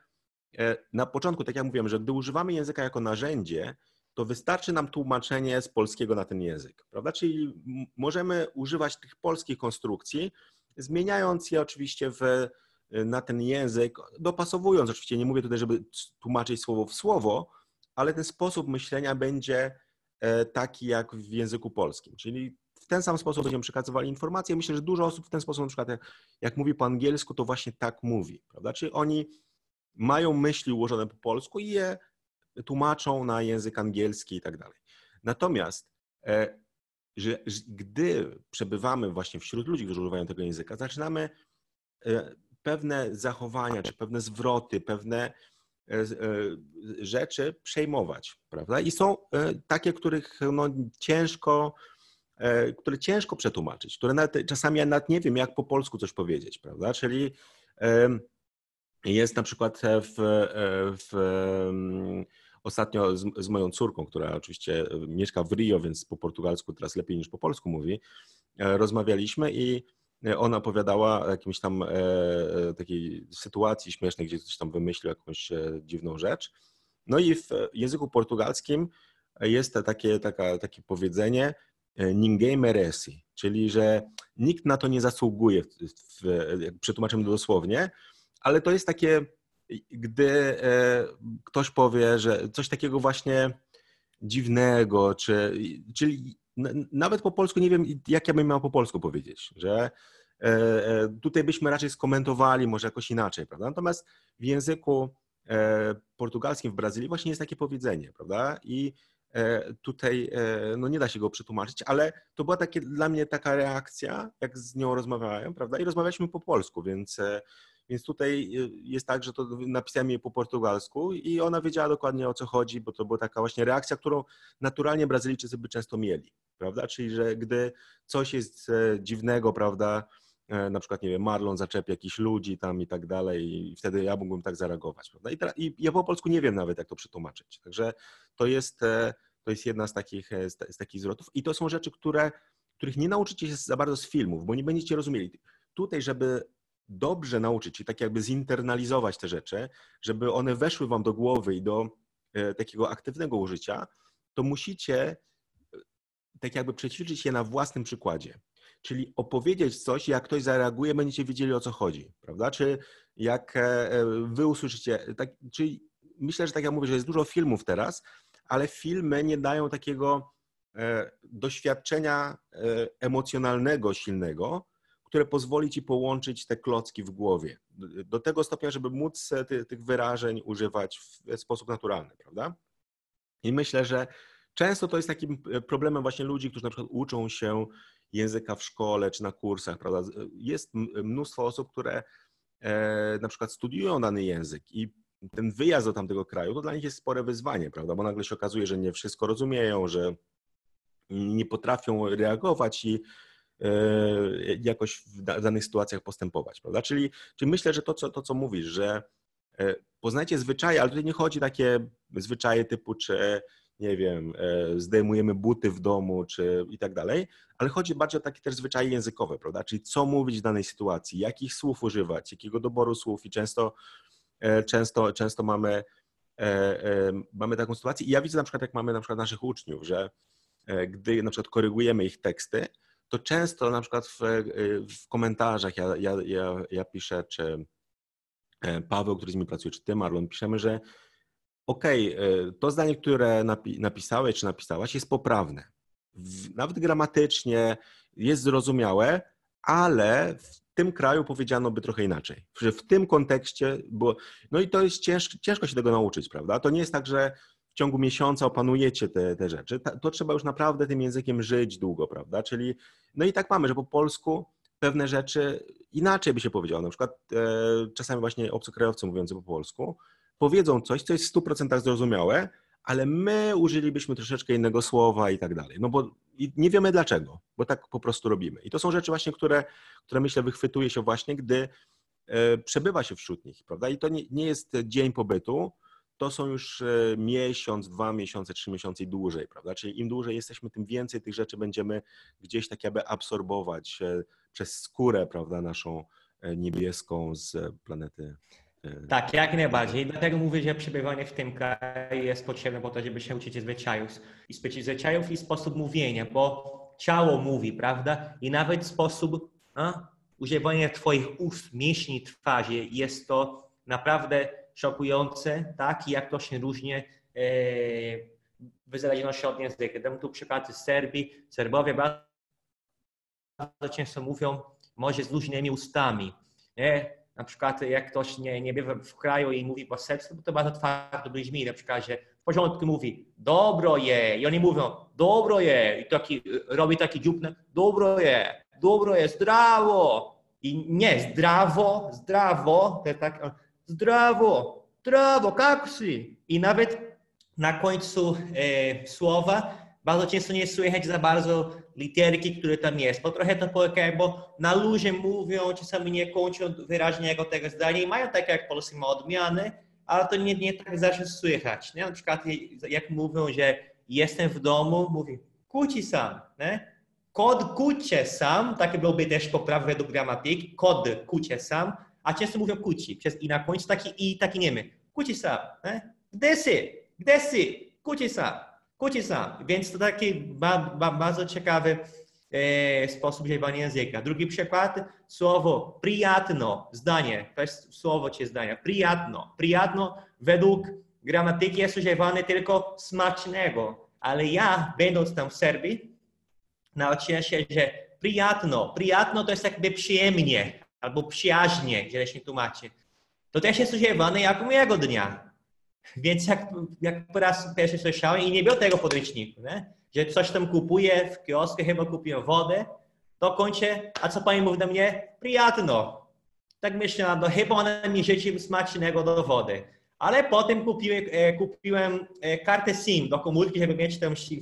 e, na początku, tak jak mówiłem, że gdy używamy języka jako narzędzie, to wystarczy nam tłumaczenie z polskiego na ten język, prawda? Czyli możemy używać tych polskich konstrukcji, zmieniając je oczywiście w, na ten język, dopasowując oczywiście, nie mówię tutaj, żeby tłumaczyć słowo w słowo, ale ten sposób myślenia będzie e, taki jak w języku polskim, czyli w ten sam sposób będziemy przekazywali informacje. Myślę, że dużo osób w ten sposób, na przykład jak, mówi po angielsku, to właśnie tak mówi, prawda? Czyli oni mają myśli ułożone po polsku i je tłumaczą na język angielski i tak dalej. Natomiast e, że, że, gdy przebywamy właśnie wśród ludzi, którzy używają tego języka, zaczynamy e, pewne zachowania, czy pewne zwroty, pewne e, rzeczy przejmować, prawda? I są takie, których no, ciężko, które ciężko przetłumaczyć, które nawet, czasami ja nawet nie wiem, jak po polsku coś powiedzieć, prawda? Czyli jest na przykład w, w ostatnio z, z, moją córką, która oczywiście e, mieszka w Rio, więc po portugalsku teraz lepiej niż po polsku mówi, e, rozmawialiśmy i e, ona opowiadała o jakimś tam takiej sytuacji śmiesznej, gdzie coś tam wymyślił jakąś dziwną rzecz. No i w języku portugalskim jest takie, taka, takie powiedzenie ninguém merece, czyli że nikt na to nie zasługuje, w, w, przetłumaczymy dosłownie, ale to jest takie gdy e, ktoś powie, że coś takiego właśnie dziwnego, czy, czyli nawet po polsku nie wiem, jak ja bym miał po polsku powiedzieć, że e, e, tutaj byśmy raczej skomentowali może jakoś inaczej, prawda? Natomiast w języku portugalskim w Brazylii właśnie jest takie powiedzenie, prawda? I tutaj no nie da się go przetłumaczyć, ale to była takie, dla mnie taka reakcja, jak z nią rozmawiałem, prawda? I rozmawialiśmy po polsku, więc więc tutaj y, jest tak, że to napisałem jej po portugalsku i ona wiedziała dokładnie o co chodzi, bo to była taka właśnie reakcja, którą naturalnie Brazylijczycy by często mieli, prawda? Czyli, że gdy coś jest e, dziwnego, prawda, e, na przykład, nie wiem, Marlon zaczepi jakichś ludzi tam i tak dalej i wtedy ja mógłbym tak zareagować, prawda? I, teraz, I, ja po polsku nie wiem nawet, jak to przetłumaczyć. Także to jest, e, to jest jedna z takich, z takich zwrotów i to są rzeczy, które, których nie nauczycie się za bardzo z filmów, bo nie będziecie rozumieli. Tutaj, żeby dobrze nauczyć się, tak jakby zinternalizować te rzeczy, żeby one weszły wam do głowy i do e, takiego aktywnego użycia, to musicie e, tak jakby przećwiczyć je na własnym przykładzie. Czyli opowiedzieć coś, jak ktoś zareaguje, będziecie wiedzieli o co chodzi, prawda? Czy jak e, wy usłyszycie, tak, czyli myślę, że tak jak mówię, że jest dużo filmów teraz, ale filmy nie dają takiego doświadczenia emocjonalnego silnego, które pozwoli ci połączyć te klocki w głowie. Do tego stopnia, żeby móc ty, tych wyrażeń używać w sposób naturalny, prawda? I myślę, że często to jest takim e, problemem właśnie ludzi, którzy na przykład uczą się języka w szkole czy na kursach, prawda? Jest mnóstwo osób, które e, na przykład studiują dany język i ten wyjazd do tamtego kraju to dla nich jest spore wyzwanie, prawda? Bo nagle się okazuje, że nie wszystko rozumieją, że nie potrafią reagować i E, jakoś w danych sytuacjach postępować, prawda? Czyli, czyli myślę, że to co, to, co mówisz, że e, poznajcie zwyczaje, ale tutaj nie chodzi takie zwyczaje typu, czy nie wiem, e, zdejmujemy buty w domu, czy i tak dalej, ale chodzi bardziej o takie też zwyczaje językowe, prawda? Czyli co mówić w danej sytuacji, jakich słów używać, jakiego doboru słów i często, często, często mamy, mamy taką sytuację i ja widzę na przykład, jak mamy na przykład naszych uczniów, że gdy na przykład korygujemy ich teksty, to często na przykład w, w komentarzach ja, ja, ja, ja, piszę, czy e, Paweł, który z nimi pracuje, czy ty, Marlon, piszemy, że okej, okay, to zdanie, które napi napisałeś, czy napisałaś, jest poprawne. Nawet gramatycznie jest zrozumiałe, ale w tym kraju powiedziano by trochę inaczej. Że w tym kontekście było. No i to jest ciężko, ciężko się tego nauczyć, prawda? To nie jest tak, że ciągu miesiąca opanujecie te, te rzeczy, to trzeba już naprawdę tym językiem żyć długo, prawda? Czyli, no i tak mamy, że po polsku pewne rzeczy inaczej by się powiedziało. Na przykład e, czasami właśnie obcokrajowcy mówiący po polsku powiedzą coś, co jest w 100% zrozumiałe, ale my użylibyśmy troszeczkę innego słowa i tak dalej. No bo nie wiemy dlaczego, bo tak po prostu robimy. I to są rzeczy właśnie, które, które myślę wychwytuje się właśnie, gdy e, przebywa się wśród nich, prawda? I to nie, nie jest dzień pobytu, to są już e, miesiąc, dwa miesiące, trzy miesiące i dłużej, prawda? Czyli im dłużej jesteśmy, tym więcej tych rzeczy będziemy gdzieś tak jakby absorbować e, przez skórę, prawda, naszą niebieską z planety tak, jak najbardziej. Dlatego mówię, że przebywanie w tym kraju jest potrzebne po to, żeby się uczyć zwyczajów. I zwyczajów i sposób mówienia, bo ciało mówi, prawda? I nawet sposób a, używania twoich ust, mięśni twarzy jest to naprawdę szokujące, tak? I jak to się różni e, w od języka. Dam tu przykład z Serbii. Serbowie bardzo często mówią może z luźnymi ustami. Nie? na przykład jak ktoś nie, nie bywa w kraju i mówi po serbsku, to bardzo twardo brzmi, na przykład, że w porządku mówi dobro je i oni mówią dobro je i taki, robi taki dziób, dobro je, dobro je, zdrawo i nie, zdrawo, zdrawo, to tak, zdrawo, zdrawo, jak I nawet na końcu e, słowa bardzo często nie słychać za bardzo literki, które tam jest, bo trochę to polega, bo na luzie mówią, czasami nie kończą wyraźnego tego zdania i mają takie jak polskie odmiany, ale to nie, nie tak zawsze słychać. Nie? Na przykład jak mówią, że jestem w domu, mówi kuci sam, nie? Kod kucie sam, takie byłoby też poprawne według gramatyki, kod kucie sam, a często mówią kuci przez i na końcu, taki i, taki niemy. Kuci sam. Nie? Gdzie si? Gdzie si? Kuci sam. Kuci sam. Więc to taki ba, ba, bardzo ciekawy e, sposób używania języka. Drugi przykład, słowo przyjatno, zdanie, to jest słowo czy zdania, przyjatno. Przyjatno według gramatyki jest używane tylko smacznego, ale ja, będąc tam w Serbii, nauczyłem się, że przyjatno, przyjatno to jest jakby przyjemnie, albo przyjaźnie, źle się tłumaczy. To też jest używane jako miłego dnia. Więc jak, jak po raz pierwszy słyszałem i nie było tego podręczniku, nie? że coś tam kupuję w kiosku, chyba kupiłem wodę, to kończę, a co pani mówi do mnie? Przyjatno. Tak myślałem, no chyba ona mi życzy smacznego do wody. Ale potem kupiłem, e, kupiłem e, kartę SIM do komórki, żeby mieć tam SIM.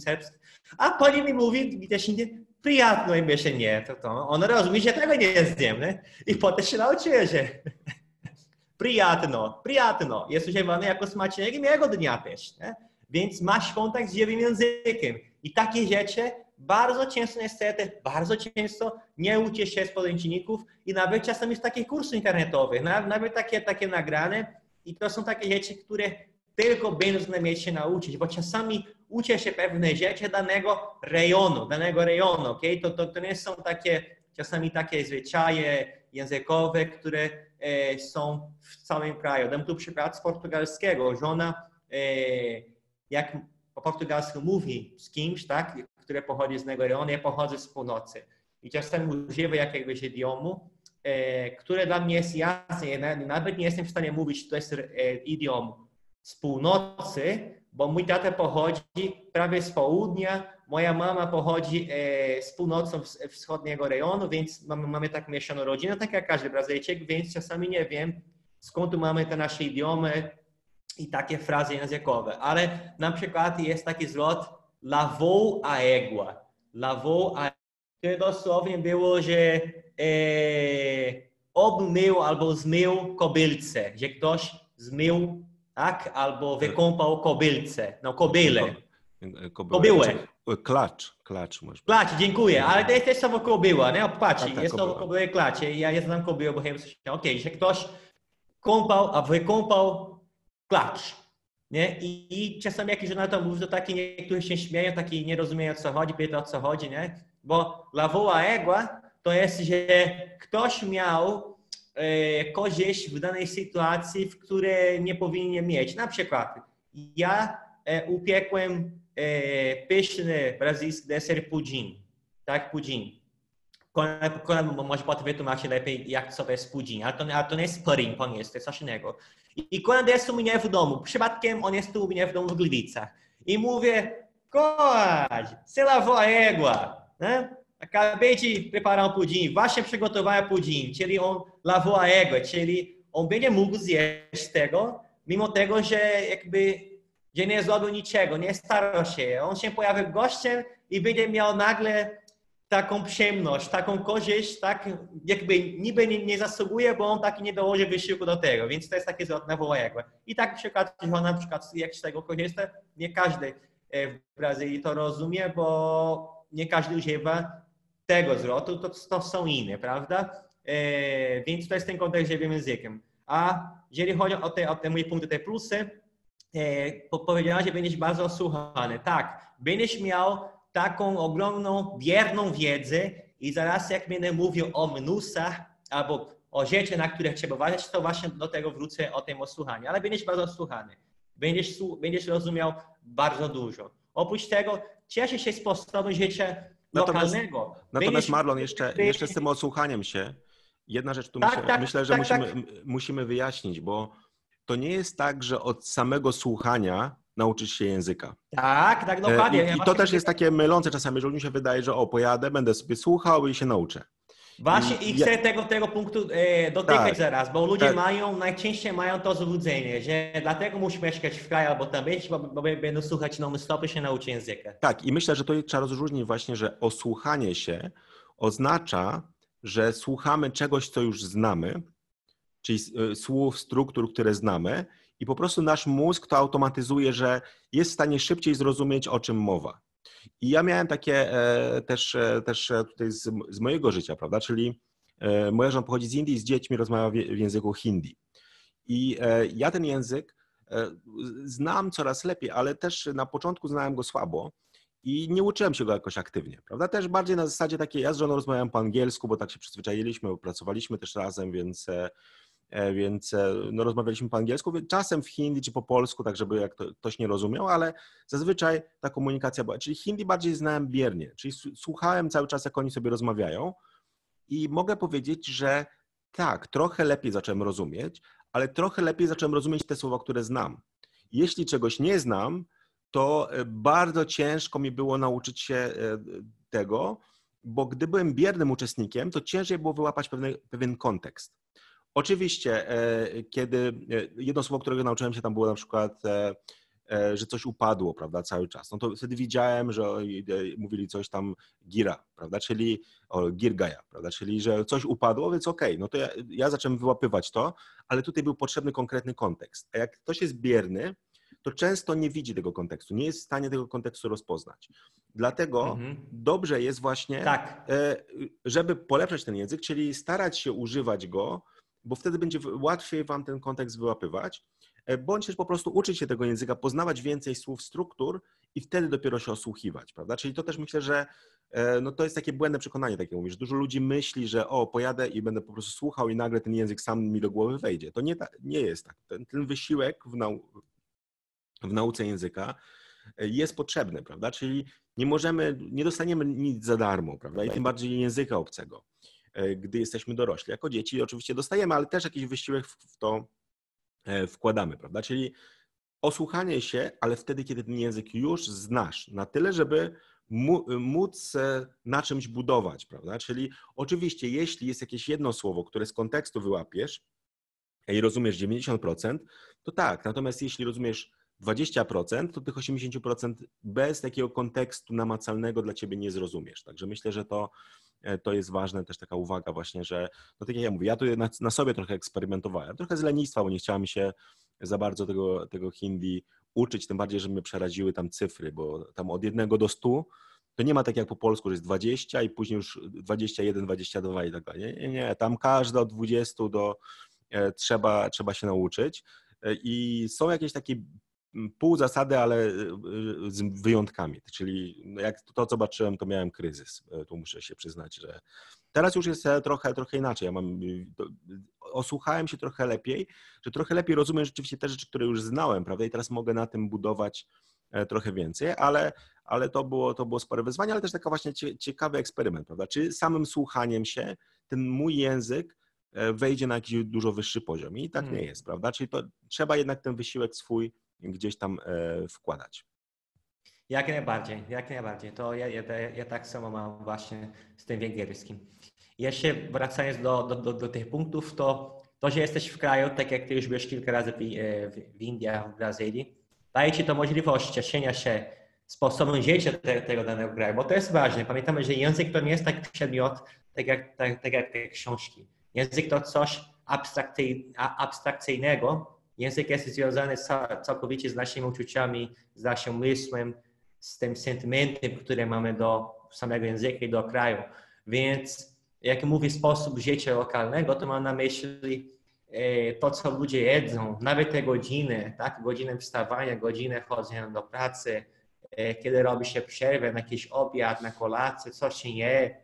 A pani mi mówi, widzisz, nie, prijatno im miešanje, to, to. on razumije, da tebe ne znam, ne? I potem se naučuje, [LAUGHS] prijatno, prijatno, jest używane jako smacznego mojego dnia też, nie? Więc masz kontakt z żywym językiem. I takie rzeczy bardzo często niestety, bardzo często nie uczy się z podręczników i nawet czasami z takich kursów internetowych, nawet takie, takie nagrane i to są takie rzeczy, które tylko będą mieć się nauczyć, bo czasami uczy się pewne rzeczy danego rejonu, danego rejonu, okay? to, to, to nie są takie, czasami takie zwyczaje językowe, które E, są w całym kraju. Dam tu przykład z portugalskiego. Żona, e, jak po portugalsku mówi z kimś, tak, który pochodzi z innego rejonu, ja pochodzę z północy. I czasem używa jakiegoś idiomu, e, które dla mnie jest jasne. Ja nawet nie jestem w stanie mówić, że to jest idiom z północy, bo mój tata pochodzi prawie z południa, moja mama pochodzi e, z północą wschodniego rejonu, więc mamy, mamy tak mieszaną rodzinę, tak jak każdy Brazylijczyk, więc czasami nie wiem, skąd mamy te nasze idiomy i takie frazy językowe. Ale na przykład jest taki zwrot lavou a égua. Lavou a to dosłownie było, że e, obmył albo zmył kobylce, że ktoś zmył, tak? Albo wykąpał kobylce, no kobylę. Kobyłę. Klacz, klacz może. Klacz, dziękuję, ale to jest też słowo kobyła, nie? Patrz, tak, tak, jest słowo kobyła klacie. Ja, ja znam kobyłę, bo chyba coś, okej, okay, że ktoś kąpał, a wykąpał klacz. Nie? I, I czasami jak żona to mówi, to taki niektórzy się śmieją, taki nie rozumieją o co chodzi, pyta o co chodzi, nie? Bo lawoła egła to jest, że ktoś miał e, korzyść w danej sytuacji, w której nie powinien mieć. Na przykład ja e, upiekłem é, pyszny brazylijski deser pudim, tak, pudim. Conan może potem wytłumaczyć lepiej, jak co to jest spółdzielnia, ale to, ale to nie jest angielsku, to jest coś innego. I, I Conan jest u mnie w domu, przypadkiem on jest u mnie w domu w Gliwicach. I mówię, Koń, se lavou a égua, né? Acabei de preparar um pudim, właśnie przygotowałem pudim, czyli on lavou a égua, czyli on będzie mógł zjeść tego, mimo tego, że jakby że nie zrobił niczego, nie starał się. On się pojawił gościem i będzie miał nagle taką przyjemność, taką korzyść, tak jakby niby nie, nie zasługuje, bo on taki nie dołoży wysiłku do tego, więc to jest takie zwrotne wołajekłe. I tak przykład, że na przykład jak z tego korzysta, nie każdy e, w Brazylii to rozumie, bo nie każdy używa tego zwrotu, to, to są inne, prawda? E, więc to jest ten kontekst żywym językiem. A jeżeli chodzi o te, o te moje punkty, te plusy, e, powiedziałeś, że będziesz bardzo słuchany. Tak, będziesz miał taką ogromną, wierną wiedzę i zaraz jak będę mówił o minusach albo o rzeczy, na które trzeba uważać, to właśnie do tego wrócę o tym osłuchaniu. Ale będziesz bardzo słuchany. Będziesz, będziesz rozumiał bardzo dużo. Oprócz tego cieszę się sposobem życia natomiast, lokalnego. Natomiast Marlon, jeszcze, jeszcze z tym odsłuchaniem się, jedna rzecz tu tak, myślę, tak, myślę, że tak, musimy, tak. musimy wyjaśnić, bo to nie jest tak, że od samego słuchania nauczyć się języka. Tak, tak, dokładnie. I, i to też jest takie mylące czasami, że ludziom się wydaje, że o, pojadę, będę sobie słuchał i się nauczę. Właśnie i, chcę ja... tego, tego punktu e, dotykać tak, zaraz, bo ludzie tak. mają, najczęściej mają to złudzenie, że dlatego musi mieszkać w kraju albo tam być, bo, bo będą słuchać non-stop się nauczy języka. Tak i myślę, że to trzeba rozróżnić właśnie, że osłuchanie się oznacza, że słuchamy czegoś, co już znamy, czyli e, słów, struktur, które znamy i po prostu nasz mózg to automatyzuje, że jest w stanie szybciej zrozumieć, o czym mowa. I ja miałem takie e, też, e, też e, tutaj z, z mojego życia, prawda? Czyli moja żona pochodzi z Indii, z dziećmi rozmawia w języku hindi. I ja ten język znam coraz lepiej, ale też na początku znałem go słabo i nie uczyłem się go jakoś aktywnie, prawda? Też bardziej na zasadzie takiej, ja z żoną rozmawiałem po angielsku, bo tak się przyzwyczailiśmy, bo pracowaliśmy też razem, więc więc e, no, rozmawialiśmy po angielsku, czasem w hindi czy po polsku, tak żeby jak to, ktoś nie rozumiał, ale zazwyczaj ta komunikacja była, czyli hindi bardziej znałem biernie, czyli słuchałem cały czas, jak oni sobie rozmawiają i mogę powiedzieć, że tak, trochę lepiej zacząłem rozumieć, ale trochę lepiej zacząłem rozumieć te słowa, które znam. Jeśli czegoś nie znam, to e, bardzo ciężko mi było nauczyć się tego, bo gdy byłem biernym uczestnikiem, to ciężej było wyłapać pewien, pewien kontekst. Oczywiście, e, kiedy e, jedno słowo, którego nauczyłem się tam było na przykład, e, że coś upadło, prawda, cały czas, no to wtedy widziałem, że mówili coś tam gira, prawda, czyli o, girgaja, prawda, czyli że coś upadło, więc okej, okay, no to ja, ja zacząłem wyłapywać to, ale tutaj był potrzebny konkretny kontekst. A jak ktoś jest bierny, to często nie widzi tego kontekstu, nie jest w stanie tego kontekstu rozpoznać. Dlatego mhm. dobrze jest właśnie, tak. żeby polepszać ten język, czyli starać się używać go bo wtedy będzie łatwiej Wam ten kontekst wyłapywać, e, bądź też po prostu uczyć się tego języka, poznawać więcej słów, struktur i wtedy dopiero się osłuchiwać, prawda? Czyli to też myślę, że e, no to jest takie błędne przekonanie, takie mówisz. Dużo ludzi myśli, że o, pojadę i będę po prostu słuchał i nagle ten język sam mi do głowy wejdzie. To nie, ta, nie jest tak. Ten, ten wysiłek w, nau w nauce języka e, jest potrzebny, prawda? Czyli nie możemy, nie dostaniemy nic za darmo, prawda? I tym bardziej języka obcego. E, gdy jesteśmy dorośli. Jako dzieci oczywiście dostajemy, ale też jakiś wysiłek w to e, wkładamy, prawda? Czyli osłuchanie się, ale wtedy, kiedy ten język już znasz, na tyle, żeby móc na czymś budować, prawda? Czyli oczywiście, jeśli jest jakieś jedno słowo, które z kontekstu wyłapiesz i rozumiesz 90%, to tak, natomiast jeśli rozumiesz 20%, to tych 80% bez takiego kontekstu namacalnego dla ciebie nie zrozumiesz. Także myślę, że to, to jest ważne, też taka uwaga właśnie, że, no tak jak ja mówię, ja tu na, na sobie trochę eksperymentowałem, trochę z lenistwa, bo nie chciałem się za bardzo tego, tego hindi uczyć, tym bardziej, że mnie przeraziły tam cyfry, bo tam od jednego do stu to nie ma tak jak po polsku, że jest 20 i później już 21, 22 i tak dalej. Nie, nie, tam każda od 20 do e, trzeba, trzeba się nauczyć. E, I są jakieś takie pół zasady, ale y, y, z wyjątkami. Czyli no, jak to zobaczyłem, to miałem kryzys. E, tu muszę się przyznać, że teraz już jest e, trochę, trochę inaczej. Ja mam, y, osłuchałem się trochę lepiej, że trochę lepiej rozumiem rzeczywiście te rzeczy, które już znałem, prawda? I teraz mogę na tym budować trochę więcej, ale, ale to, było, to było spore wyzwanie, ale też taka właśnie ciekawy eksperyment, prawda? Czy samym słuchaniem się ten mój język wejdzie na jakiś dużo wyższy poziom i tak nie hmm. jest, prawda? Czyli to trzeba jednak ten wysiłek swój gdzieś tam wkładać. Jak najbardziej, jak najbardziej. To ja, ja, ja tak samo mam właśnie z tym węgierskim. Jeszcze wracając do, do, do, do, tych punktów, to to, że jesteś w kraju, tak jak ty już byłeś kilka razy w, e, w, w Indiach, w Brazylii, daje ci to możliwość cieszenia się sposobem życia te, tego danego kraju, bo to jest ważne. Pamiętamy, że język to nie jest taki przedmiot, tak jak, tak, tak jak te książki. Język to coś abstrakcyj, abstrakcyjnego. Język jest związany całkowicie z naszymi uczuciami, z naszym myślem, z tym sentymentem, który mamy do samego języka i do kraju. Więc jak mówię sposób życia lokalnego, to mam na myśli e, to, co ludzie jedzą, nawet te godziny, tak? Godzinę wstawania, godzinę chodzenia do pracy, e, kiedy robi się przerwę na jakiś obiad, na kolację, co się je,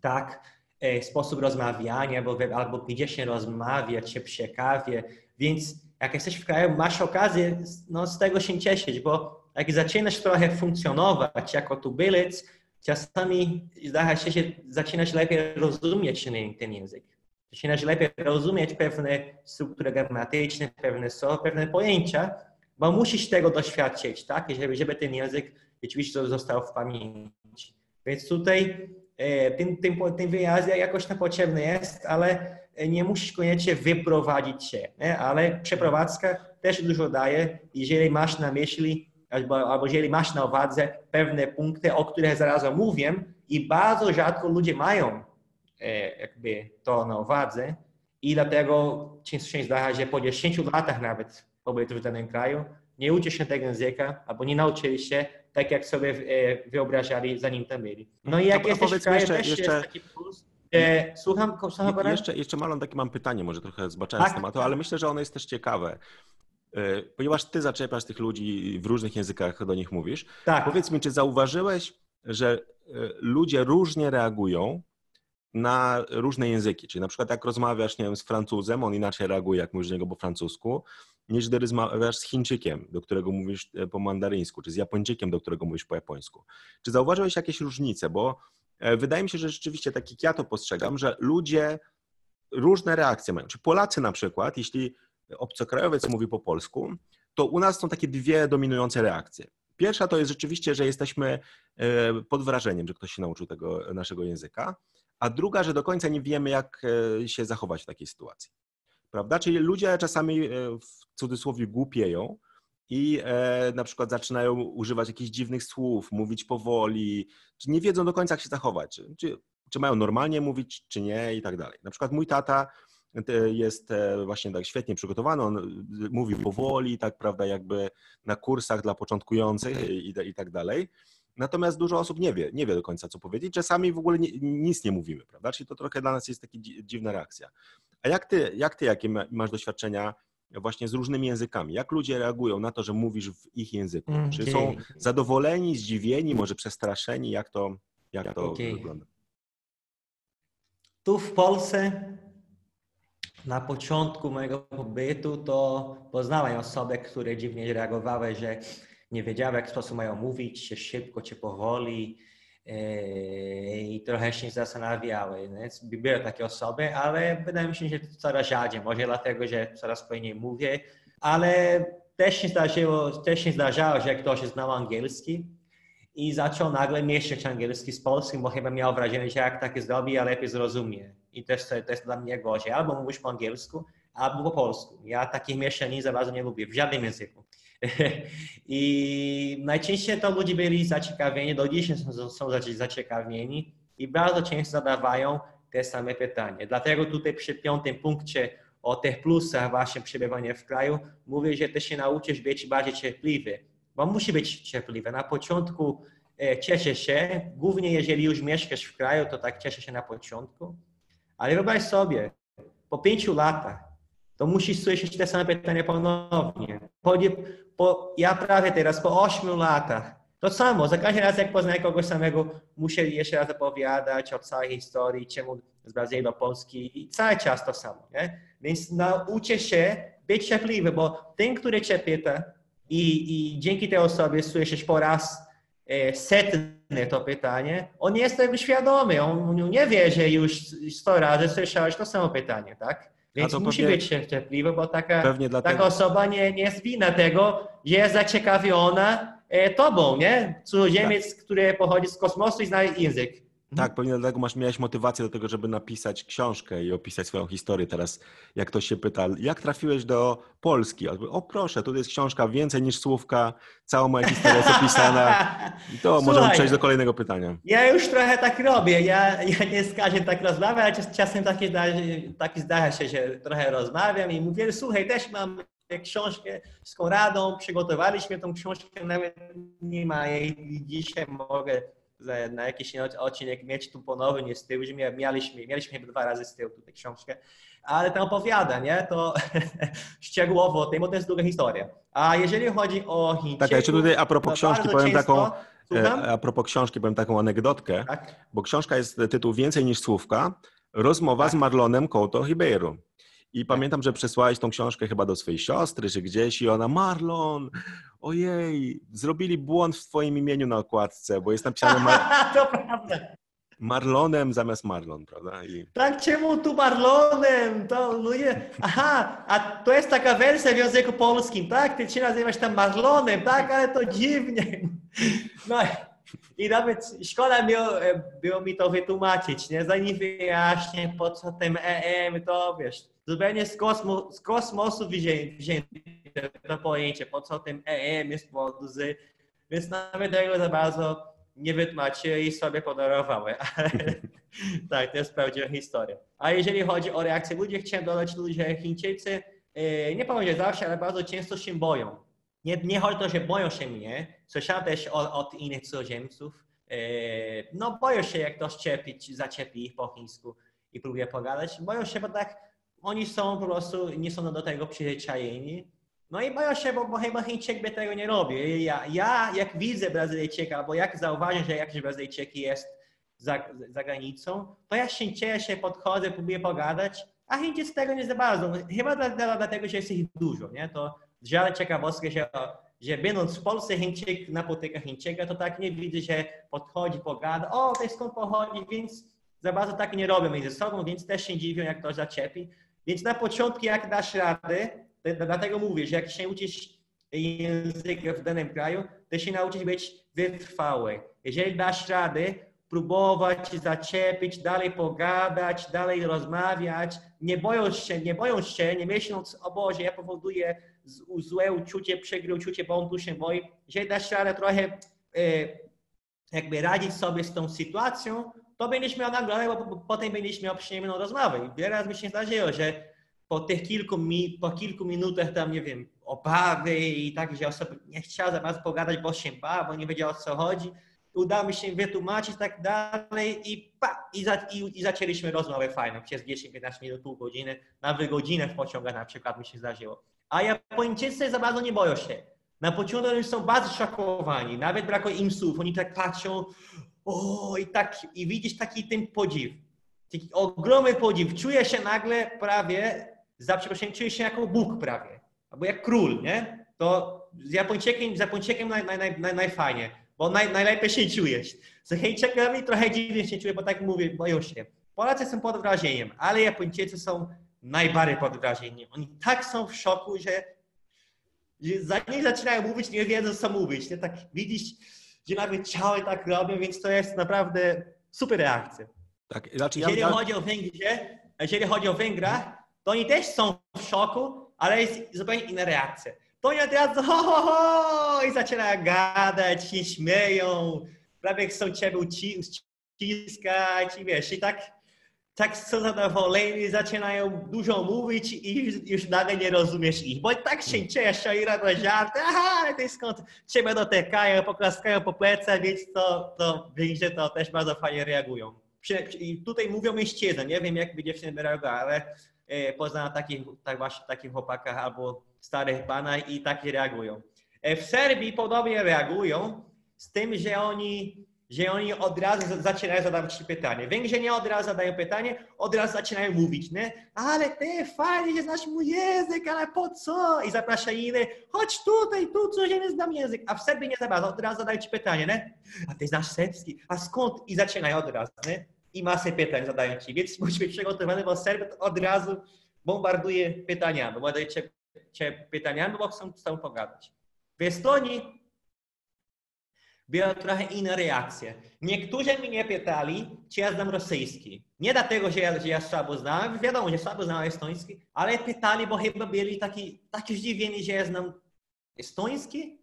tak? E, sposób rozmawiania, albo, albo gdzie się rozmawia, czy przy kawie. Więc jak jesteś w kraju, masz okazję no, z tego się cieszyć, bo jak zaczynasz trochę funkcjonować jako tubylec, czasami zdarza się, że zaczynasz lepiej rozumieć ten, język. Zaczynasz lepiej rozumieć pewne struktury gramatyczne, pewne słowa, pewne pojęcia, bo musisz tego doświadczyć, tak? Żeby, żeby ten język rzeczywiście został w pamięci. Więc tutaj e, ten, ten, ten wyjazd jakoś tam potrzebny jest, ale nie musisz koniecznie wyprowadzić się, nie? ale przeprowadzka też dużo daje, jeżeli masz na myśli albo, albo jeżeli masz na uwadze pewne punkty, o których zaraz omówię i bardzo rzadko ludzie mają e, jakby to na uwadze i dlatego często się zdarza, że po 10 latach nawet pobytu w danym kraju nie uczy się tego języka albo nie nauczyli się tak, jak sobie e, wyobrażali, zanim tam byli. No i jak no, jesteś w kraju, jeszcze, też jeszcze... jest taki plus, E, słucham, słucham jeszcze, jeszcze Malon, takie mam pytanie, może trochę zbaczając tak? tematu, ale myślę, że ono jest też ciekawe. E, ponieważ ty zaczepiasz tych ludzi w różnych językach do nich mówisz. Tak. Powiedz mi, czy zauważyłeś, że e, ludzie różnie reagują na różne języki? Czyli na przykład jak rozmawiasz, nie wiem, z Francuzem, on inaczej reaguje, jak mówisz do niego po francusku, niż gdy rozmawiasz z Chińczykiem, do którego mówisz po mandaryńsku, czy z Japończykiem, do którego mówisz po japońsku. Czy zauważyłeś jakieś różnice? Bo wydaje mi się, że rzeczywiście tak jak ja to postrzegam, że ludzie różne reakcje mają. Czy Polacy na przykład, jeśli obcokrajowiec mówi po polsku, to u nas są takie dwie dominujące reakcje. Pierwsza to jest rzeczywiście, że jesteśmy e, pod wrażeniem, że ktoś się nauczył tego naszego języka, a druga, że do końca nie wiemy, jak e, się zachować w takiej sytuacji. Prawda? Czyli ludzie czasami e, w cudzysłowie głupieją i na przykład zaczynają używać jakichś dziwnych słów, mówić powoli, czy nie wiedzą do końca, jak się zachować, czy, czy, mają normalnie mówić, czy nie i tak dalej. Na przykład mój tata jest e, właśnie tak świetnie przygotowany, on e, mówi powoli, tak prawda, jakby na kursach dla początkujących i, i tak dalej. Natomiast dużo osób nie wie, nie wie do końca, co powiedzieć. Czasami w ogóle nic nie mówimy, prawda? Czyli to trochę dla nas jest taka dziwna reakcja. A jak ty, jak ty jakie masz doświadczenia właśnie z różnymi językami? Jak ludzie reagują na to, że mówisz w ich języku? Mm, Czy są zadowoleni, zdziwieni, może przestraszeni? Jak to, jak to okay. wygląda? Tu w Polsce na początku mojego pobytu to poznałem osoby, które dziwnie reagowały, że nie wiedziały, w jaki sposób mają mówić, czy szybko, czy powoli i trochę się zastanawiały. Były takie osoby, ale wydaje mi się, że to coraz rzadziej. Może dlatego, że coraz później mówię, ale też się zdarzyło, też się zdarzało, że ktoś znał angielski i zaczął nagle mieszać angielski z polskim, bo chyba miał wrażenie, że jak tak zrobi, ja lepiej zrozumie. I jest, to jest dla mnie gorzej. Albo mówisz po angielsku, albo po polsku. Ja takich mieszanin za bardzo nie lubię, w żadnym języku. [LAUGHS] I najczęściej to ludzie byli zaciekawieni, do dzisiaj są, zaciekawieni i bardzo często zadawają te same pytania. Dlatego tutaj przy piątym punkcie o tych plusach właśnie przebywania w kraju mówię, że ty się nauczysz być bardziej cierpliwy, bo musi być cierpliwy. Na początku e, cieszę się, głównie jeżeli już mieszkasz w kraju, to tak cieszę się na początku, ale wyobraź sobie, po pięciu latach, to musisz słyszeć te same pytania ponownie. Po, po, ja prawie teraz, po ośmiu latach, to samo, za każdym razem jak poznaję kogoś samego, muszę jeszcze raz opowiadać o całej historii, czemu z Brazylii do Polski i cały czas to samo, nie? Więc nauczę się być cierpliwy, bo ten, który cię pyta i, i dzięki tej osobie słyszysz po raz e, setny to pytanie, on jest tego świadomy, on, on nie wie, że już 100 razy słyszałeś to samo pytanie, tak? Więc musi pewnie, być cierpliwy, bo taka, taka osoba nie, nie jest wina tego, że jest zaciekawiona e, tobą, nie? Cudzoziemiec, tak. który pochodzi z kosmosu i zna język. Tak, mhm. pewnie dlatego masz, miałeś motywację do tego, żeby napisać książkę i opisać swoją historię. Teraz, jak ktoś się pyta, jak trafiłeś do Polski? O proszę, tu jest książka więcej niż słówka, cała moja historia jest opisana. I [LAUGHS] to Słuchaj, możemy przejść do kolejnego pytania. Ja już trochę tak robię. Ja, ja nie z każdym tak rozmawiam, ale czasem taki, taki zdarza się, że trochę rozmawiam i mówię, słuchaj, też mam książkę z Konradą, przygotowaliśmy tą książkę, nawet nie ma jej dzisiaj mogę na jakiś odcinek mieć tu ponownie nie z tyłu, mieliśmy, mieliśmy chyba dwa razy z tyłu tutaj książkę, ale ten opowiada, nie, to [LAUGHS] szczegółowo o tym, bo to jest długa historia. A jeżeli chodzi o Chińczyków... Tak, jeszcze tutaj a propos książki powiem taką... E, a propos książki powiem taką anegdotkę, tak? bo książka jest tytuł Więcej niż słówka, rozmowa tak. z Marlonem Couto Ribeiro. I tak. pamiętam, że przesłałeś tą książkę chyba do swojej siostry, czy gdzieś i ona, Marlon, ojej, zrobili błąd w twoim imieniu na okładce, bo jest napisane [LAUGHS] Mar to prawda. Marlonem zamiast Marlon, prawda? I... Tak, czemu tu Marlonem? To, no nie. Aha, a to jest taka wersja w języku polskim, tak? Ty się nazywasz tam Marlonem, tak? Ale to dziwnie. No i nawet szkoda było, było mi to wytłumaczyć, nie? Zanim wyjaśnię, po co ten EM, to wiesz, zupełnie z, kosmo, z kosmosu wzięte to pojęcie, po co tym EM jest z, więc nawet tego za bardzo nie wytłumaczyłem i sobie podarowałem. [LAUGHS] tak, to jest prawdziwa historia. A jeżeli chodzi o reakcję ludzi, chciałem dodać ludzie Chińczycy, e, nie powiem, że zawsze, ale bardzo często się boją. Nie, nie chodzi o to, że boją się mnie, słyszałem też od, innych cudzoziemców, e, no boją się jak ktoś czepić, zaczepi ich po chińsku i próbuje pogadać. Boją się, bo tak oni są po prostu, nie są do tego przyzwyczajeni. No i boją się, bo, bo chyba Chińczyk by tego nie robi. Ja, ja jak widzę Brazylijczyka, albo jak zauważę, że jakiś Brazylijczyk jest za, za granicą, to ja się cieszę, podchodzę, próbuję pogadać, a Chińczycy tego nie za bardzo. Chyba dlatego, że jest ich dużo, nie? To żal ciekawostka, że, że będąc w Polsce Chińczyk napotyka Chińczyka, to tak nie widzę, że podchodzi, pogada, o, to skąd pochodzi, więc za bardzo tak nie robią między sobą, więc też się dziwią, jak ktoś zaczepi. Więc na początku, jak dasz radę, dlatego mówię, że jak się uczysz języka w danym kraju, to się nauczyć być wytrwały. Jeżeli dasz radę, próbować zaczepić, dalej pogadać, dalej rozmawiać, nie boją się, nie boją się, nie myśląc, o Boże, ja powoduję złe uczucie, przegry uczucie, bo on tu się boi. Jeżeli dasz radę trochę e, jakby radzić sobie z tą sytuacją, to będziesz miał nagrodę, bo potem będziesz miał przyjemną rozmowę. I wiele razy mi się zdarzyło, że po tych kilku, mi, po kilku minutach tam, nie wiem, obawy i tak, że osoba nie chciała za bardzo pogadać, bo się bała, bo nie wiedziała o co chodzi. Udało mi się wytłumaczyć tak dalej i pa, i, za, i, i zaczęliśmy rozmowę fajną przez 10-15 minut, pół godziny, nawet godzinę w pociągach na przykład mi się zdarzyło. A Japończycy za bardzo nie boją się. Na początku oni są bardzo szokowani, nawet brakuje im słów, oni tak patrzą, o i tak, i widzisz taki ten podziw, taki ogromny podziw, czuje się nagle prawie, za przeproszeniem, czuje się jako Bóg prawie, albo jak król, nie? To z Japończykiem, z Japończykiem naj, naj, naj, najfajnie, bo naj, najlepiej się czujesz. Z Chińczykami trochę dziwnie się czuję, bo tak mówię, boją się. Polacy są pod wrażeniem, ale Japończycy są najbardziej pod wrażeniem. Oni tak są w szoku, że, że zanim zaczynają mówić, nie wiedzą co mówić. Nie? Tak widzisz, gdzie nawet ciały tak robią, więc to jest naprawdę super reakcja. Tak, znaczy jeżeli, ja... Chodzi o Węgry, jeżeli chodzi o Węgrach, to oni też są w szoku, ale jest zupełnie inna reakcja. To oni od razu ho, ho, ho i zaczynają gadać, się śmieją, prawie chcą ciebie uciskać i wiesz, i tak tak zadowoleni, zaczynają dużo mówić i już nagle nie rozumiesz ich, bo tak się cieszą i robią żarty, aha, ale to skąd ciebie dotykają, poklaskają po plecach, więc to, to że to też bardzo fajnie reagują. I tutaj mówią mężczyzny, nie wiem jak by dziewczyny reagowały, ale e, poznałem takich, tak właśnie takich chłopakach albo starych pana i tak reagują. E, w Serbii podobnie reagują, z tym, że oni że oni od razu zaczynają zadawać ci pytanie. Węgrzy nie od razu zadają pytanie, od razu zaczynają mówić, nie? Ale ty fajnie, że znasz mój język, ale po co? I zapraszają innych, chodź tutaj, tu coś nie znam język. A w Serbii nie za bardzo, od razu zadają ci pytanie, nie? A ty znasz serbski, a skąd? I zaczynają od razu, nie? I masę pytań zadają ci, więc musisz być przygotowany, bo Serb od razu bombarduje pytaniami, bombarduje cię, cię pytaniami, bo chcą z tobą pogadać. W Estonii była trochę inna reakcja. Niektórzy mnie pytali, czy ja znam rosyjski. Nie dlatego, że ja, że ja słabo znam, wiadomo, że słabo znam estoński, ale pytali, bo chyba byli taki, taki zdziwieni, że ja znam estoński,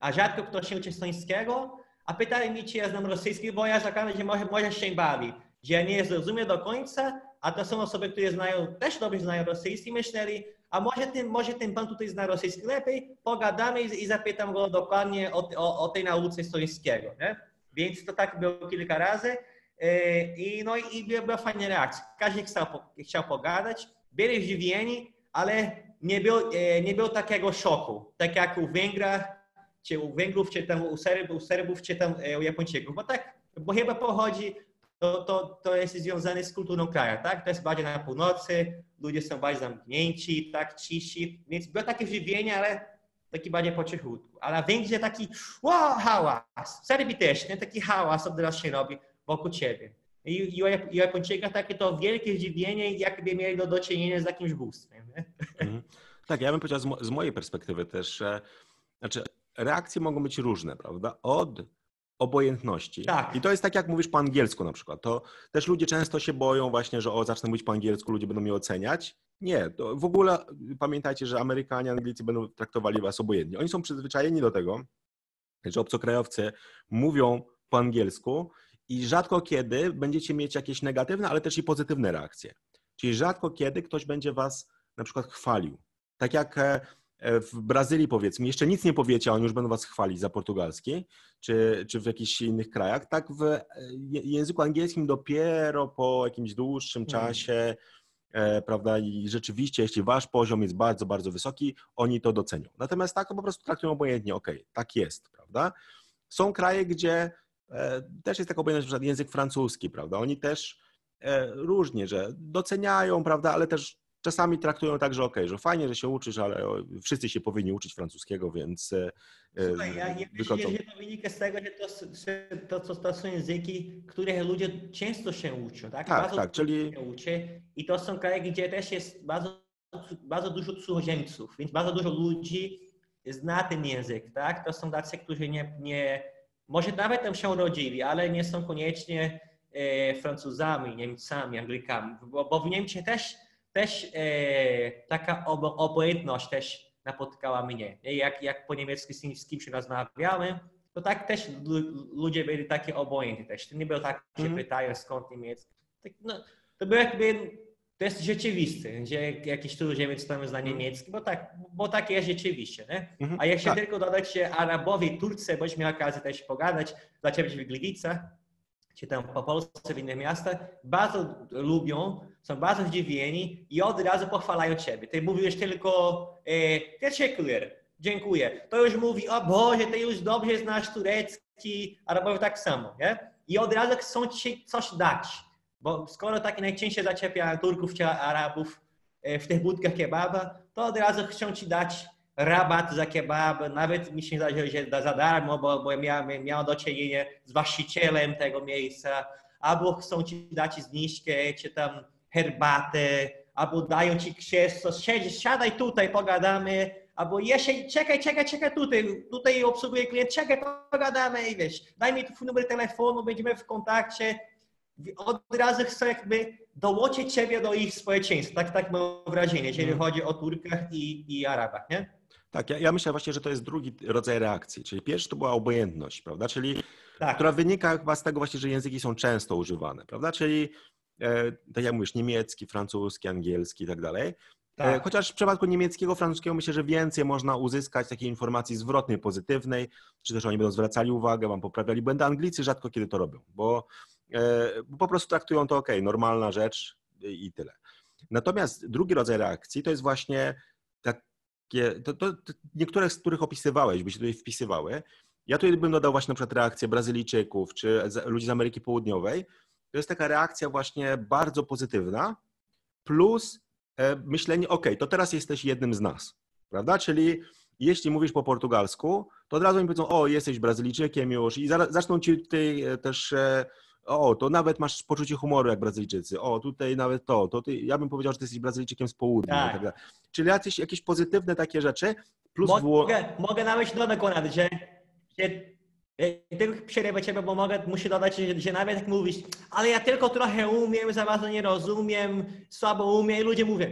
a rzadko ktoś się uczy estońskiego, a pytali mnie, czy ja znam rosyjski, bo ja zakładam, że może, może się bawi, że ja nie zrozumiem do końca, a to są osoby, które znają, też dobrze znają rosyjski, myśleli, a może ten, może ten pan tutaj zna rosyjski lepiej, pogadamy i, i zapytam go dokładnie o, o, o tej nauce estońskiego, nie? Więc to tak było kilka razy. E, I, no i była fajna reakcja. Każdy chciał, chciał pogadać, byli zdziwieni, ale nie było, e, nie było takiego szoku, tak jak u Węgrach, czy u Węgrów, czy tam u Serbów, u Serbów czy tam e, u Japończyków, bo tak, bo chyba pochodzi to, to, to jest związane z kulturą kraju, tak? To jest bardziej na północy, ludzie są bardziej zamknięci, tak, ciszy, więc było takie żywienie, ale taki bardziej po cichutku. Ale Węgrzy taki wow, hałas, w taki hałas od razu się robi wokół ciebie. I, i Japończyka takie to wielkie zdziwienie, jakby mieli do, do czynienia z jakimś bóstwem. Mhm. Tak, ja bym powiedział z, mo z mojej perspektywy też, że znaczy reakcje mogą być różne, prawda? Od obojętności. Tak. I to jest tak, jak mówisz po angielsku na przykład. To też ludzie często się boją właśnie, że o, zacznę mówić po angielsku, ludzie będą mnie oceniać. Nie, to w ogóle pamiętajcie, że Amerykanie, Anglicy będą traktowali was obojętnie. Oni są przyzwyczajeni do tego, że obcokrajowcy mówią po angielsku i rzadko kiedy będziecie mieć jakieś negatywne, ale też i pozytywne reakcje. Czyli rzadko kiedy ktoś będzie was na przykład chwalił. Tak jak E, w Brazylii powiedzmy, jeszcze nic nie powiecie, a oni już będą was chwalić za portugalski, czy, czy w jakichś innych krajach, tak w e, języku angielskim dopiero po jakimś dłuższym mhm. czasie, e, prawda, i rzeczywiście, jeśli wasz poziom jest bardzo, bardzo wysoki, oni to docenią. Natomiast tak po prostu traktują obojętnie, ok, tak jest, prawda. Są kraje, gdzie e, też jest taka obojętność, na przykład język francuski, prawda, oni też e, różnie, że doceniają, prawda, ale też czasami traktują tak, że ok, że fajnie, że się uczysz, ale wszyscy się powinni uczyć francuskiego, więc e, e, Słuchaj, ja, ja myślę, że to wynika z tego, że to, to, to, są języki, które ludzie często się uczą, tak? Tak, bardzo tak, czyli... Się uczy i to są kraje, gdzie też jest bardzo, bardzo dużo cudzoziemców, więc bardzo dużo ludzi zna ten język, tak? To są tacy, którzy nie, nie może nawet tam się urodzili, ale nie są koniecznie e, Francuzami, Niemcami, Anglikami, bo, bo w Niemczech też też e, taka obojętność też napotkała mnie. Jak, jak po niemiecku z, z kimś rozmawiałem, to tak też ludzie byli takie obojętni też. To nie było tak, że mm. pytają skąd niemiecki. Tak, no, to było jakby, to jest rzeczywiste, że jakiś cudzoziemiec tam zna mhm. niemiecki, bo tak, bo tak jest rzeczywiście. Nie? Mm -hmm. A jeszcze tak. tylko dodać, że Arabowie, Turcy, boś miał okazję też pogadać, ciebie w Gliwicach, czy tam po Polsce w innych miastach, bardzo lubią, są bardzo zdziwieni i od razu pochwalają Ciebie. Ty mówisz tylko e, dziękuję. To już mówi, o Boże, Ty już dobrze znasz turecki, Arabowie tak samo, nie? I od razu chcą Ci coś dać. Bo skoro tak najczęściej zaczepia Turków czy Arabów e, w tych budkach kebaba, to od razu chcą Ci dać rabat za kebab, nawet mi się zdaje, że za darmo, bo, bo miałem, miałem do czynienia z właścicielem tego miejsca, albo chcą ci dać zniżkę, czy tam herbatę, albo dają ci krzesło, siedź, siadaj tutaj, pogadamy, albo jeszcze, czekaj, czekaj, czekaj tutaj, tutaj obsługuje klient, czekaj, pogadamy i wiesz, daj mi tu numer telefonu, będziemy w kontakcie. Od razu chcę jakby dołączyć ciebie do ich społeczeństwa, tak, tak mam wrażenie, jeżeli hmm. chodzi o Turkach i, i Arabach, nie? Tak, ja, ja, myślę właśnie, że to jest drugi rodzaj reakcji, czyli pierwszy to była obojętność, prawda, czyli tak. która wynika chyba z tego właśnie, że języki są często używane, prawda, czyli tak jak mówisz, niemiecki, francuski, angielski i tak dalej. E, tak. Chociaż w przypadku niemieckiego, francuskiego myślę, że więcej można uzyskać takiej informacji zwrotnej, pozytywnej, czy też oni będą zwracali uwagę, wam poprawiali błędy. Anglicy rzadko kiedy to robią, bo, e, bo po prostu traktują to ok, normalna rzecz i tyle. Natomiast drugi rodzaj reakcji to jest właśnie takie, to, to, to niektóre z których opisywałeś, by się tutaj wpisywały, Ja tu bym dodał właśnie na przykład reakcję Brazylijczyków czy ludzi z Ameryki Południowej. To jest taka reakcja właśnie bardzo pozytywna, plus e, myślenie, ok, to teraz jesteś jednym z nas, prawda? Czyli jeśli mówisz po portugalsku, to od razu mi powiedzą, o, jesteś Brazylijczykiem już i zaczną ci tutaj e, też, e, o, to nawet masz poczucie humoru jak Brazylijczycy, o, tutaj nawet to, to ty, ja bym powiedział, że ty jesteś Brazylijczykiem z południa. Tak. tak Czyli jakieś, jakieś pozytywne takie rzeczy, plus... Mogę, Wło... mogę nawet dodać, Konrad, że, że tylko przerywę ciebie, bo mogę, muszę dodać, że, że nawet jak mówisz, ale ja tylko trochę umiem, za bardzo nie rozumiem, słabo umiem i ludzie mówią,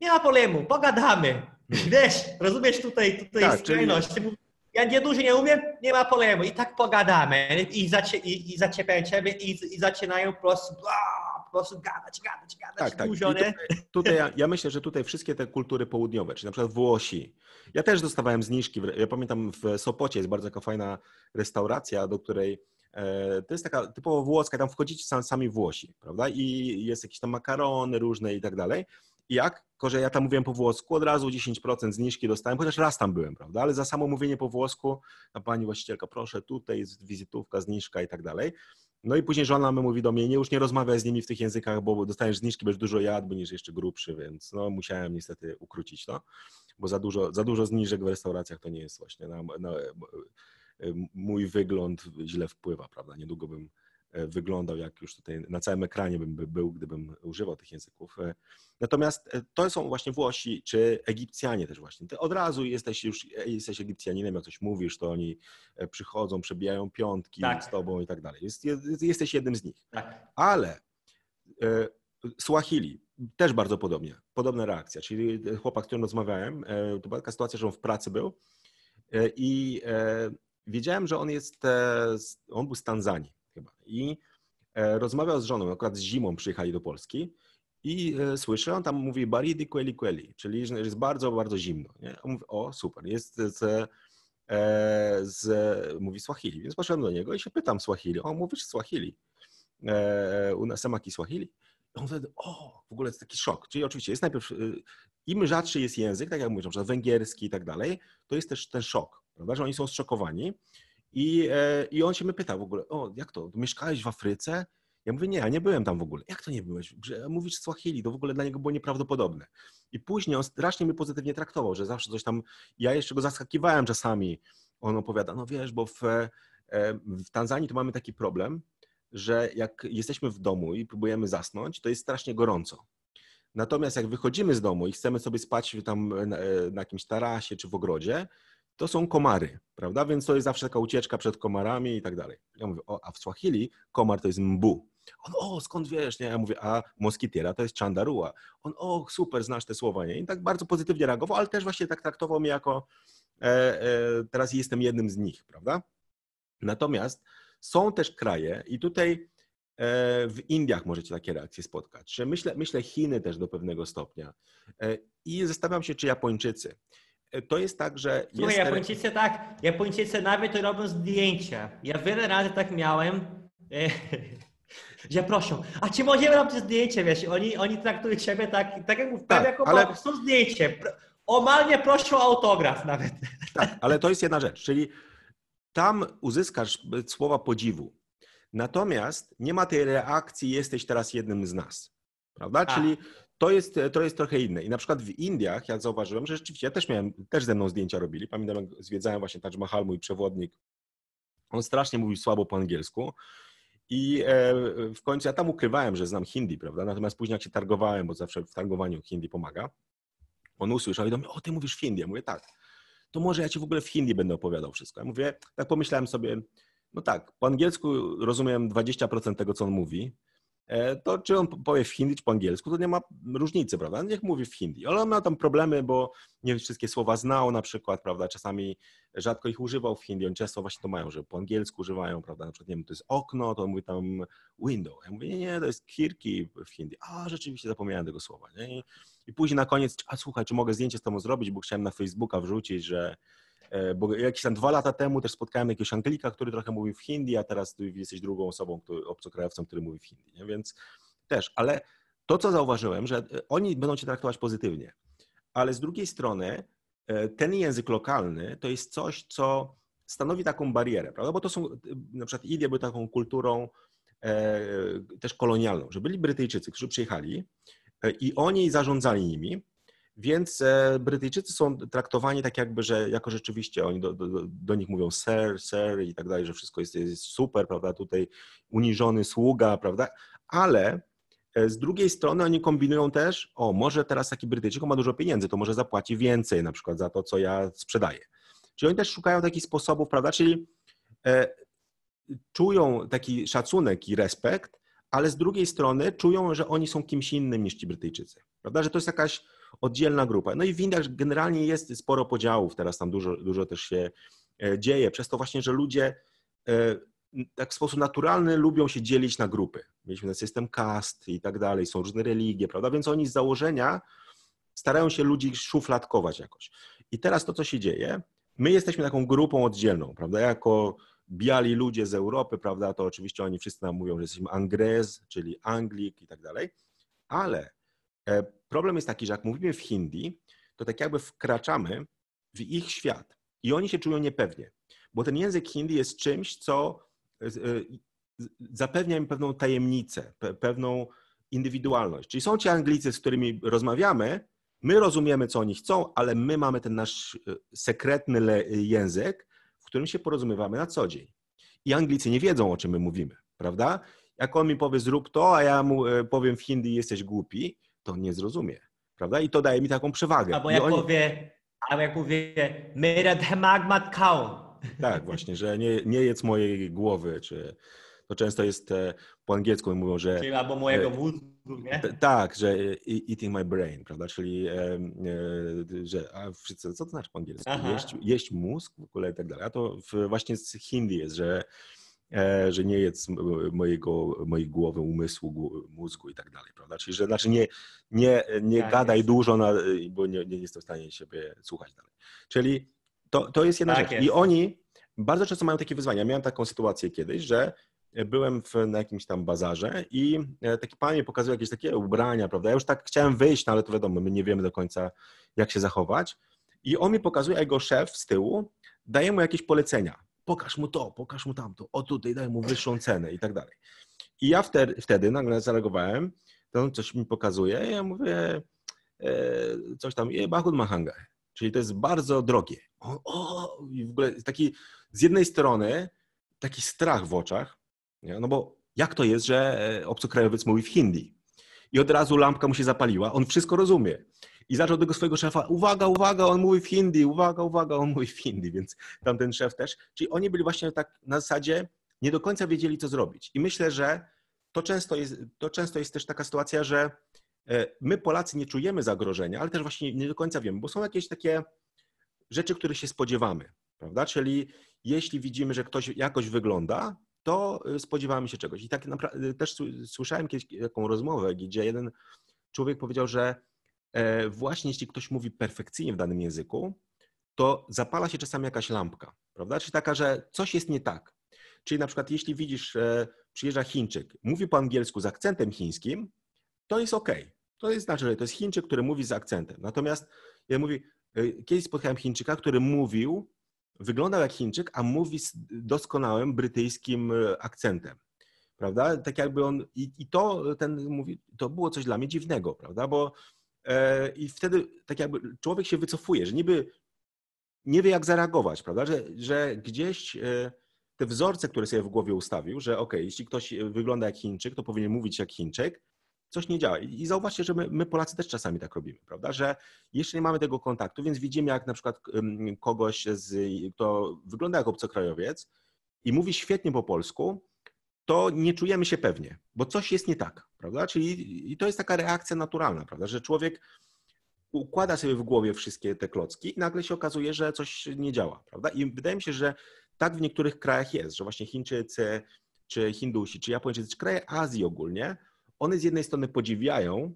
nie ma problemu, pogadamy. Wiesz, rozumiesz tutaj, tutaj tak, skrajność. Czyli... Ja nie dużo nie umiem, nie ma problemu. I tak pogadamy. I, zacie, i, i zaczepiają ciebie i, i zaczynają po prostu, po prostu gadać, gadać, gadać tak, dużo, tak. Tutaj, tutaj ja, ja, myślę, że tutaj wszystkie te kultury południowe, czyli na przykład Włosi. Ja też dostawałem zniżki. Ja pamiętam w Sopocie jest bardzo taka fajna restauracja, do której e, to jest taka typowo włoska, tam wchodzicie sami Włosi, prawda? I jest jakieś tam makarony różne i tak dalej jak? Tylko, że ja tam mówiłem po włosku, od razu 10% zniżki dostałem, chociaż raz tam byłem, prawda? Ale za samo mówienie po włosku, a pani właścicielka, proszę, tutaj jest wizytówka, zniżka i tak dalej. No i później żona mi mówi do mnie, nie, już nie rozmawiaj z nimi w tych językach, bo dostaniesz zniżki, będziesz dużo jadł, będziesz jeszcze grubszy, więc no musiałem niestety ukrócić to, bo za dużo, za dużo zniżek w restauracjach to nie jest właśnie na, na mój wygląd źle wpływa, prawda? Niedługo bym wyglądał, jak już tutaj na całym ekranie bym był, gdybym używał tych języków. E, natomiast e, to są właśnie Włosi czy Egipcjanie też właśnie. Ty od razu jesteś już, jesteś Egipcjaninem, jak coś mówisz, to oni przychodzą, przebijają piątki tak. z tobą i tak dalej. Jest, jesteś jednym z nich. Tak. Ale Swahili też bardzo podobnie, podobna reakcja, czyli chłopak, z którym rozmawiałem, to była taka sytuacja, że on w pracy był i wiedziałem, że on jest, on był z Tanzanii chyba. I e, rozmawiał z żoną, akurat z zimą przyjechali do Polski i e, słyszę, on tam mówi baridi kweli kweli, czyli jest bardzo, bardzo zimno. Nie? On mówi, o super, jest z, e, z, mówi Swahili, więc poszedłem do niego i się pytam Swahili, o mówisz Swahili, nas samaki Swahili? on wtedy, o, w ogóle jest taki szok. Czyli oczywiście jest najpierw, im rzadszy jest język, tak jak mówisz, na przykład węgierski i tak dalej, to jest też ten szok, prawda, że oni są zszokowani i, e, I on się mnie pyta w ogóle, o jak to, mieszkałeś w Afryce? Ja mówię, nie, ja nie byłem tam w ogóle. Jak to nie byłeś? Że mówisz Swahili, to w ogóle dla niego było nieprawdopodobne. I później on strasznie mnie pozytywnie traktował, że zawsze coś tam, ja jeszcze go zaskakiwałem czasami. On opowiada, no wiesz, bo w, e, w Tanzanii to mamy taki problem, że jak jesteśmy w domu i próbujemy zasnąć, to jest strasznie gorąco. Natomiast jak wychodzimy z domu i chcemy sobie spać tam na, na jakimś tarasie czy w ogrodzie, to są komary, prawda? Więc to jest zawsze taka ucieczka przed komarami i tak dalej. Ja mówię, o, a w Swahili komar to jest mbu. On, o, skąd wiesz, nie? Ja mówię, a moskitiera to jest chandarua. On, o, super, znasz te słowa, nie? I tak bardzo pozytywnie reagował, ale też właśnie tak traktował mnie jako, e, e, teraz jestem jednym z nich, prawda? Natomiast są też kraje i tutaj e, w Indiach możecie takie reakcje spotkać. Myślę, myślę Chiny też do pewnego stopnia. E, I zastanawiam się, czy Japończycy. E, to jest tak, że. Słuchaj, jest... Japończycy tak, Japończycy nawet robią zdjęcia. Ja wiele razy tak miałem. E, [LAUGHS] że proszę, a czy możemy robić zdjęcie, wiesz, oni, oni traktują ciebie tak, tak jak tak, jako ale... są zdjęcie. Omalnie proszę o autograf nawet. [LAUGHS] Tak, ale to jest jedna rzecz, czyli tam uzyskasz słowa podziwu. Natomiast nie ma tej reakcji, jesteś teraz jednym z nas. Prawda? A. Czyli to jest, to jest trochę inne. I na przykład w Indiach ja zauważyłem, że rzeczywiście ja też miałem, też ze mną zdjęcia robili. Pamiętam, jak zwiedzałem właśnie Taj Mahal, mój przewodnik. On strasznie mówił słabo po angielsku. I e, w końcu ja tam ukrywałem, że znam hindi, prawda? Natomiast później jak się targowałem, bo zawsze w targowaniu hindi pomaga, on usłyszał i do mnie, o, ty mówisz w hindi. Ja mówię, tak. To może ja ci w ogóle w hindi będę opowiadał wszystko. Ja mówię, tak pomyślałem sobie, no tak, po angielsku rozumiem 20% tego, co on mówi, to czy on powie w hindi, czy po angielsku, to nie ma różnicy, prawda? Niech mówi w hindi. Ale on miał tam problemy, bo nie wszystkie słowa znał na przykład, prawda? Czasami rzadko ich używał w hindi. Oni często właśnie to mają, że po angielsku używają, prawda? Na przykład, nie wiem, to jest okno, to on mówi tam window. Ja mówię, nie, nie, to jest kirki w hindi. A, rzeczywiście zapomniałem tego słowa, nie? I, później na koniec, a słuchaj, czy mogę zdjęcie z tobą zrobić, bo chciałem na Facebooka wrzucić, że E, bo jakieś tam dwa lata temu też spotkałem jakiegoś Anglika, który trochę mówił w hindi, a teraz ty jesteś drugą osobą, który, obcokrajowcem, który mówi w hindi, nie? więc też, ale to, co zauważyłem, że e, oni będą cię traktować pozytywnie, ale z drugiej strony e, ten język lokalny to jest coś, co stanowi taką barierę, prawda? Bo to są, na przykład Indie były taką kulturą e, też kolonialną, że byli Brytyjczycy, którzy przyjechali e, i oni zarządzali nimi, więc e, Brytyjczycy są traktowani tak jakby, że jako rzeczywiście oni do, do, do nich mówią sir, sir i tak dalej, że wszystko jest, jest super, prawda, tutaj uniżony sługa, prawda, ale e, z drugiej strony oni kombinują też, o może teraz taki Brytyjczyk ma dużo pieniędzy, to może zapłaci więcej na przykład za to, co ja sprzedaję. Czyli oni też szukają takich sposobów, prawda, czyli e, czują taki szacunek i respekt, ale z drugiej strony czują, że oni są kimś innym niż ci Brytyjczycy, prawda, że to jest jakaś oddzielna grupa. No i w Indiach generalnie jest sporo podziałów, teraz tam dużo, dużo też się e, dzieje, przez to właśnie, że ludzie e, tak w sposób naturalny lubią się dzielić na grupy. Mieliśmy ten system kast i tak dalej, są różne religie, prawda? Więc oni z założenia starają się ludzi szufladkować jakoś. I teraz to, co się dzieje, my jesteśmy taką grupą oddzielną, prawda? Jako biali ludzie z Europy, prawda? To oczywiście oni wszyscy nam mówią, że jesteśmy Angrez, czyli Anglik i tak dalej, ale E, problem jest taki, że jak mówimy w hindi, to tak jakby wkraczamy w ich świat i oni się czują niepewnie, bo ten język hindi jest czymś, co e, zapewnia im pewną tajemnicę, pewną indywidualność. Czyli są ci Anglicy, z którymi rozmawiamy, my rozumiemy, co oni chcą, ale my mamy ten nasz sekretny język, w którym się porozumiewamy na co dzień. I Anglicy nie wiedzą, o czym my mówimy, prawda? Jak on mi powie, zrób to, a ja mu powiem w hindi, jesteś głupi, to nie zrozumie, prawda? I to daje mi taką przewagę. Albo jak oni... powie, albo jak powie, magmat kał. Tak, właśnie, że nie, nie jedz mojej głowy, czy to często jest e, po angielsku mówią, że... Czyli albo mojego e, mózgu, nie? Tak, że eating my brain, prawda, czyli e, że a wszyscy, co to znaczy po angielsku? Jeść, jeść mózg w ogóle i tak dalej. A to właśnie z hindi jest, że że nie jedz mojego, mojej głowy, umysłu, mózgu i tak dalej, prawda? Czyli, że znaczy nie, nie, nie tak gadaj jest. dużo, na, bo nie, nie jestem w stanie siebie słuchać dalej. Czyli to, to jest jedna tak rzecz. Jest. I oni bardzo często mają takie wyzwania. Miałem taką sytuację kiedyś, że byłem w, na jakimś tam bazarze i e, taki pan mi pokazał jakieś takie ubrania, prawda? Ja już tak chciałem wyjść, no ale to wiadomo, my nie wiemy do końca, jak się zachować. I on mi pokazuje, a jego szef z tyłu daje mu jakieś polecenia pokaż mu to, pokaż mu tamto, o tutaj daj mu wyższą [LAUGHS] cenę i tak dalej. I ja wtedy, wtedy nagle zareagowałem, to on coś mi pokazuje i ja mówię e, coś tam, je Bahud Mahanga, czyli to jest bardzo drogie. O, o, i w ogóle taki z jednej strony taki strach w oczach, nie? no bo jak to jest, że e, obcokrajowiec mówi w hindi? I od razu lampka mu się zapaliła, on wszystko rozumie i zaczął tego swojego szefa, uwaga, uwaga, on mówi w hindi, uwaga, uwaga, on mówi w hindi, więc tamten szef też. Czyli oni byli właśnie tak na zasadzie, nie do końca wiedzieli, co zrobić. I myślę, że to często jest, to często jest też taka sytuacja, że e, my Polacy nie czujemy zagrożenia, ale też właśnie nie do końca wiemy, bo są jakieś takie rzeczy, których się spodziewamy, prawda? Czyli jeśli widzimy, że ktoś jakoś wygląda, to e, spodziewamy się czegoś. I tak naprawdę też słyszałem kiedyś taką rozmowę, gdzie jeden człowiek powiedział, że E, właśnie jeśli ktoś mówi perfekcyjnie w danym języku, to zapala się czasami jakaś lampka, prawda? Czyli taka, że coś jest nie tak. Czyli na przykład jeśli widzisz, przyjeżdża Chińczyk, mówi po angielsku z akcentem chińskim, to jest ok. To jest znaczy, że to jest Chińczyk, który mówi z akcentem. Natomiast ja mówię, e, kiedyś spotkałem Chińczyka, który mówił, wyglądał jak Chińczyk, a mówi z doskonałym brytyjskim e, akcentem. Prawda? Tak jakby on. I, i to ten mówi, to było coś dla mnie dziwnego, prawda? Bo E, I wtedy tak jakby człowiek się wycofuje, że niby nie wie, jak zareagować, prawda? Że, że gdzieś e, te wzorce, które sobie w głowie ustawił, że ok, jeśli ktoś wygląda jak Chińczyk, to powinien mówić jak Chińczyk, coś nie działa. I zauważcie, że my, my, Polacy też czasami tak robimy, prawda? Że jeszcze nie mamy tego kontaktu, więc widzimy, jak na przykład kogoś, z, kto wygląda jak obcokrajowiec i mówi świetnie po polsku, to nie czujemy się pewnie, bo coś jest nie tak, prawda? Czyli i to jest taka reakcja naturalna, prawda? Że człowiek układa sobie w głowie wszystkie te klocki i nagle się okazuje, że coś nie działa, prawda? I wydaje mi się, że tak w niektórych krajach jest, że właśnie Chińczycy, czy Hindusi, czy Japończycy, czy kraje Azji ogólnie, one z jednej strony podziwiają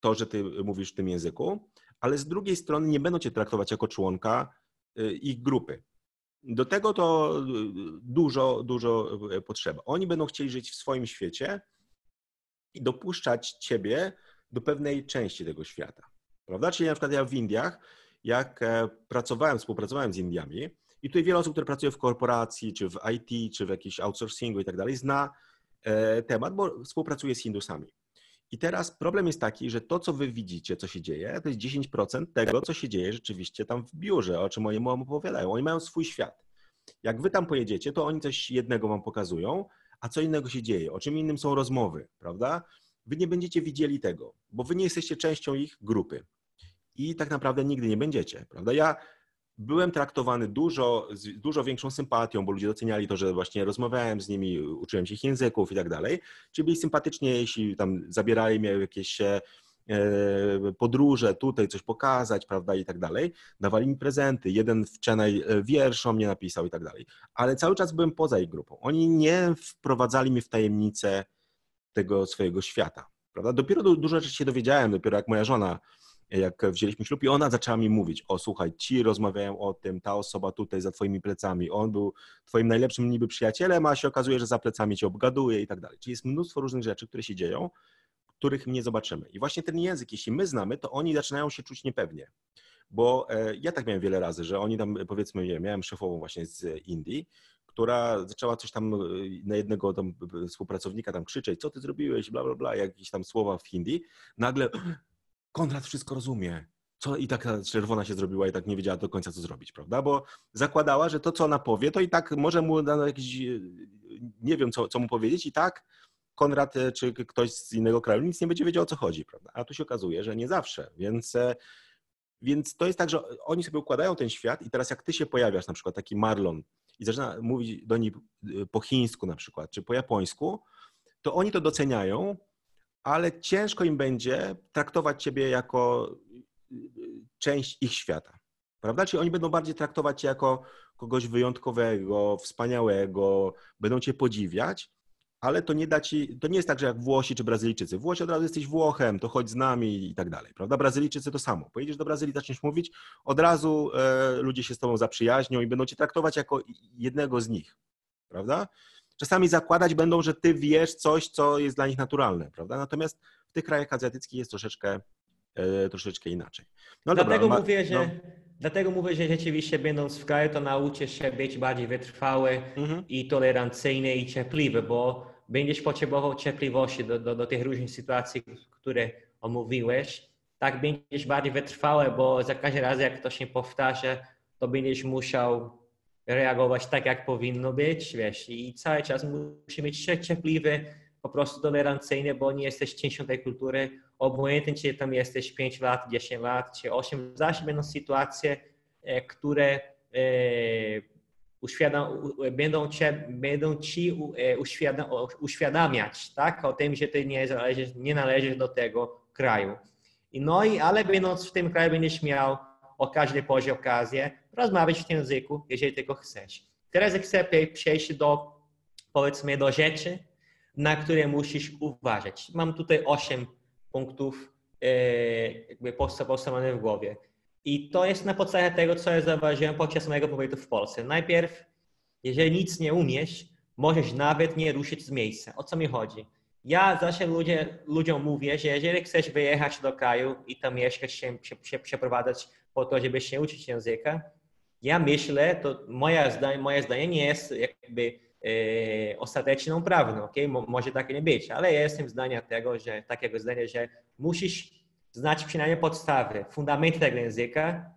to, że ty mówisz w tym języku, ale z drugiej strony nie będą cię traktować jako członka y, ich grupy. Do tego to y, dużo, dużo y, potrzeba. Oni będą chcieli żyć w swoim świecie i dopuszczać ciebie do pewnej części tego świata. Prawda? Czyli na przykład ja w Indiach, jak e, pracowałem, współpracowałem z Indiami I tutaj wiele osób, które pracuje w korporacji, czy w IT, czy w jakimś outsourcingu i tak dalej, zna e, temat, bo współpracuje z Hindusami. I teraz problem jest taki, że to, co wy widzicie, co się dzieje, to jest 10% tego, co się dzieje rzeczywiście tam w biurze, o czym oni wam opowiadają. Oni mają swój świat. Jak wy tam pojedziecie, to oni coś jednego wam pokazują, a co innego się dzieje, o czym innym są rozmowy, prawda? Wy nie będziecie widzieli tego, bo wy nie jesteście częścią ich grupy. I tak naprawdę nigdy nie będziecie, prawda? Ja byłem traktowany dużo, z dużo większą sympatią, bo ludzie doceniali to, że właśnie rozmawiałem z nimi, uczyłem się ich języków i tak dalej. Czyli byli sympatycznie, jeśli tam zabierali mnie jakieś e, podróże, tutaj coś pokazać, prawda, i tak dalej. Dawali mi prezenty. Jeden wczoraj e, wiersz o mnie napisał i tak dalej. Ale cały czas byłem poza ich grupą. Oni nie wprowadzali mnie w tajemnicę tego swojego świata, prawda. Dopiero dużo rzeczy się dowiedziałem, dopiero jak moja żona jak wzięliśmy ślub i ona zaczęła mi mówić, o słuchaj, ci rozmawiają o tym, ta osoba tutaj za twoimi plecami, on był twoim najlepszym niby przyjacielem, a się okazuje, że za plecami cię obgaduje i tak dalej. Czyli jest mnóstwo różnych rzeczy, które się dzieją, których nie zobaczymy. I właśnie ten język, jeśli my znamy, to oni zaczynają się czuć niepewnie. Bo e, ja tak miałem wiele razy, że oni tam, powiedzmy, miałem szefową właśnie z Indii, która zaczęła coś tam e, na jednego tam współpracownika tam krzyczeć, co ty zrobiłeś, bla, bla, bla, jakieś tam słowa w hindi. Nagle Konrad wszystko rozumie. Co i tak czerwona się zrobiła i tak nie wiedziała do końca, co zrobić, prawda? Bo zakładała, że to, co ona powie, to i tak może mu dano jakiś, nie wiem, co, co mu powiedzieć i tak Konrad e, czy ktoś z innego kraju nic nie będzie wiedział, o co chodzi, prawda? A tu się okazuje, że nie zawsze, więc... E, więc to jest tak, że oni sobie układają ten świat i teraz jak ty się pojawiasz, na przykład taki Marlon i zaczyna mówić do nich e, po chińsku na przykład, czy po japońsku, to oni to doceniają ale ciężko im będzie traktować ciebie jako y, część ich świata. Prawda? Czyli oni będą bardziej traktować cię jako kogoś wyjątkowego, wspaniałego, będą cię podziwiać, ale to nie da ci, to nie jest tak, że jak Włosi czy Brazylijczycy. Włosi od razu jesteś Włochem, to chodź z nami i tak dalej, prawda? Brazylijczycy to samo. Pojedziesz do Brazylii, zaczniesz mówić, od razu e, ludzie się z tobą zaprzyjaźnią i będą cię traktować jako jednego z nich, prawda? Czasami zakładać będą, że ty wiesz coś, co jest dla nich naturalne, prawda? Natomiast w tych krajach azjatyckich jest troszeczkę, e, troszeczkę inaczej. No dlatego, dobra, mówię, że, no. dlatego mówię, że rzeczywiście będąc w kraju, to nauczysz się być bardziej wytrwały mhm. i tolerancyjny i cierpliwy, bo będziesz potrzebował cierpliwości do, do, do tych różnych sytuacji, które omówiłeś. Tak będziesz bardziej wytrwały, bo za każdym razem, jak to się powtarza, to będziesz musiał reagować tak, jak powinno być, wiesz, i cały czas musi być cierpliwy, po prostu tolerancyjny, bo nie jesteś częścią tej kultury, obojętnie czy tam jesteś 5 lat, 10 lat, czy 8, zawsze będą sytuacje, e, które e, będą, cię, będą ci e, uświadam, uświadamiać, tak, o tym, że ty nie należysz, nie należysz do tego kraju. I no i, ale będąc w tym kraju będziesz miał o każdej porze okazję rozmawiać w tym języku, jeżeli tego chcesz. Teraz chcę przejść do, powiedzmy, do rzeczy, na które musisz uważać. Mam tutaj osiem punktów e, jakby postawione w głowie. I to jest na podstawie tego, co ja zauważyłem podczas mojego pobytu w Polsce. Najpierw, jeżeli nic nie umiesz, możesz nawet nie ruszyć z miejsca. O co mi chodzi? Ja zawsze ludzie, ludziom mówię, że jeżeli chcesz wyjechać do kraju i tam mieszkać, się, się przeprowadzać po to, żeby się uczyć języka, ja myślę, to moje zdanie, moje zdanie nie jest jakby e, ostateczną prawdą, okay? może tak nie być, ale ja jestem zdania tego, że takiego zdania, że musisz znać przynajmniej podstawy, fundamenty tego języka,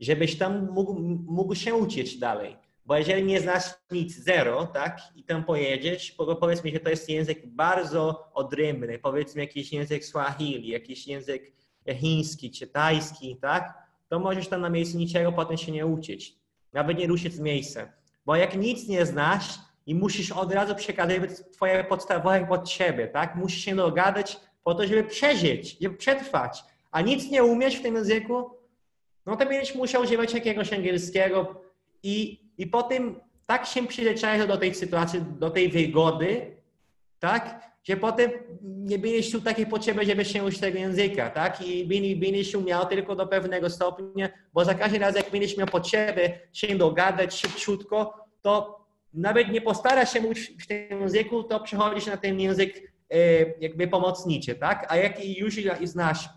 żebyś tam mógł, mógł się uczyć dalej. Bo jeżeli nie znasz nic, zero, tak, i tam pojedziesz, powiedzmy, że to jest język bardzo odrębny, powiedzmy jakiś język Swahili, jakiś język chiński czy tajski, tak, to możesz tam na miejscu niczego potem się nie uczyć. Nawet nie ruszyć z miejsca. Bo jak nic nie znasz i musisz od razu przekazywać twoje podstawowe potrzeby, tak? Musisz się dogadać po to, żeby przeżyć, żeby przetrwać. A nic nie umiesz w tym języku, no to będziesz musiał używać jakiegoś angielskiego i, i potem tak się przyzwyczaisz do tej sytuacji, do tej wygody, tak? Że potem nie miał takiej potrzeby, żeby się uczyć tego języka, tak? I będziesz umiał tylko do pewnego stopnia, bo za każdym razem, jak będziesz miał potrzebę się dogadać szybciutko, to nawet nie postarasz się uczyć w tym języku, to przechodzisz na ten język e, jakby pomocniczy, tak? A jak już znasz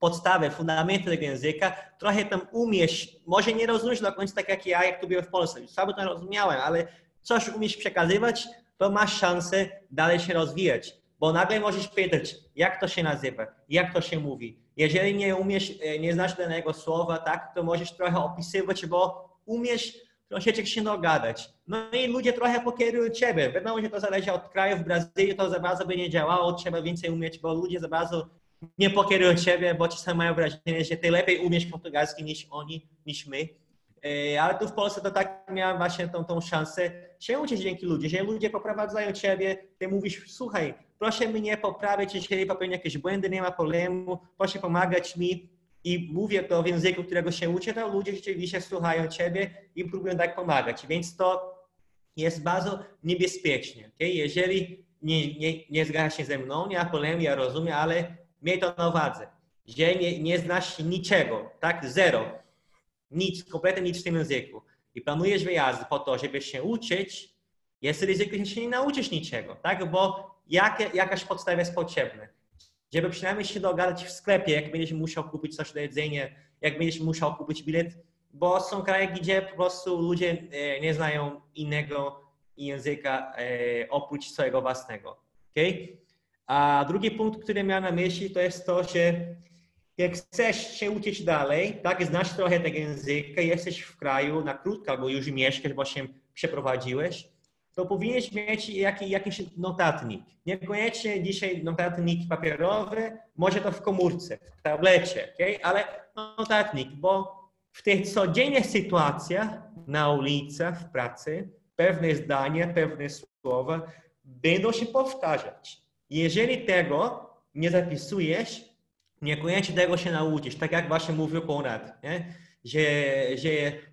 podstawę, fundamenty tego języka, trochę tam umiesz, może nie rozumiesz do końca tak jak ja, jak tu byłem w Polsce, słabo to rozumiałem, ale coś umiesz przekazywać, to masz szansę dalej się rozwijać, bo nagle możesz pytać, jak to się nazywa, jak to się mówi. Jeżeli nie umiesz, e, nie znasz danego słowa, tak, to możesz trochę opisywać, bo umiesz troszeczkę się dogadać. No i ludzie trochę pokierują ciebie. Wiadomo, że to zależy od kraju. W Brazylii to za bardzo by nie działało, trzeba więcej umieć, bo ludzie za bardzo nie pokierują ciebie, bo czasami mają wrażenie, że ty lepiej umiesz portugalski niż oni, niż my. E, ale tu w Polsce to tak miałem właśnie tą, tą szansę się uczyć dzięki ludziom, że ludzie poprowadzają ciebie, ty mówisz, słuchaj, proszę mnie poprawić, jeżeli popełnię jakieś błędy, nie ma problemu, proszę pomagać mi i mówię to w języku, którego się uczę, to ludzie rzeczywiście słuchają ciebie i próbują tak pomagać. Więc to jest bardzo niebezpiecznie. Okay? Jeżeli nie, nie, nie zgadzasz się ze mną, nie ma problemu, ja rozumiem, ale miej to na uwadze, że nie, nie znasz niczego, tak? Zero. Nic, kompletnie nic w tym języku. I planujesz wyjazd po to, żeby się uczyć, jest ryzyko, że się nie nauczysz niczego, tak? Bo jakie, jakaś podstawa jest potrzebna. Żeby przynajmniej się dogadać w sklepie, jak będziesz musiał kupić coś do jedzenia, jak będziesz musiał kupić bilet, bo są kraje, gdzie po prostu ludzie e, nie znają innego języka e, oprócz swojego własnego. Okay? A drugi punkt, który miałem na myśli, to jest to, że jak chcesz się uczyć dalej, tak, znasz trochę tego języka, jesteś w kraju na krótko, albo już mieszkasz, bo się przeprowadziłeś, to powinieneś mieć jakiś, jakiś notatnik. Niekoniecznie dzisiaj notatnik papierowy, może to w komórce, w tablecie, okay? ale notatnik, bo w tych codziennych sytuacjach na ulicach, w pracy, pewne zdania, pewne słowa będą się powtarzać. Jeżeli tego nie zapisujesz, niekoniecznie tego się nauczysz, tak jak właśnie mówił Konrad, nie? Że, że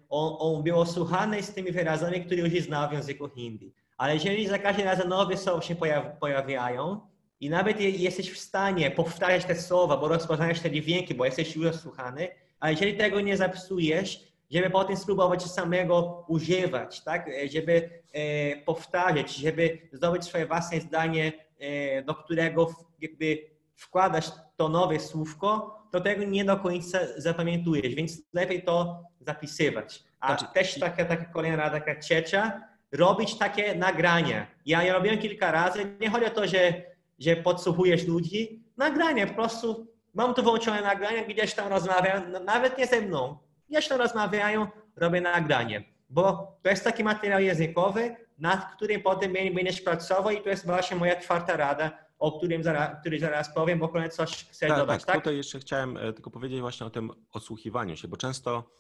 on, on był słuchany z tymi wyrazami, które już znał w języku hindi. Ale jeżeli za każdym razem nowe słowa się pojawiają i nawet jesteś w stanie powtarzać te słowa, bo rozpoznajesz te dźwięki, bo jesteś już słuchany, a jeżeli tego nie zapisujesz, żeby potem spróbować samego używać, tak? żeby e, powtarzać, żeby zdobyć swoje własne zdanie, e, do którego jakby wkładasz to nowe słówko, to tego nie do końca zapamiętujesz, więc lepiej to zapisywać. A znaczy, też taka, taka kolejna rada, taka trzecia, robić takie nagrania. Ja je robiłem kilka razy. Nie chodzi o to, że, że podsłuchujesz ludzi. Nagranie, po prostu mam tu włączone nagrania, gdzieś tam rozmawiają, nawet nie ze mną. Gdzieś tam rozmawiają, robię nagranie. Bo to jest taki materiał językowy, nad którym potem będziesz pracował i to jest właśnie moja czwarta rada, o którym zaraz, który zaraz powiem, bo kolejny coś chcę tak, dodać. Tak, tak, tutaj jeszcze chciałem e, tylko powiedzieć właśnie o tym odsłuchiwaniu się, bo często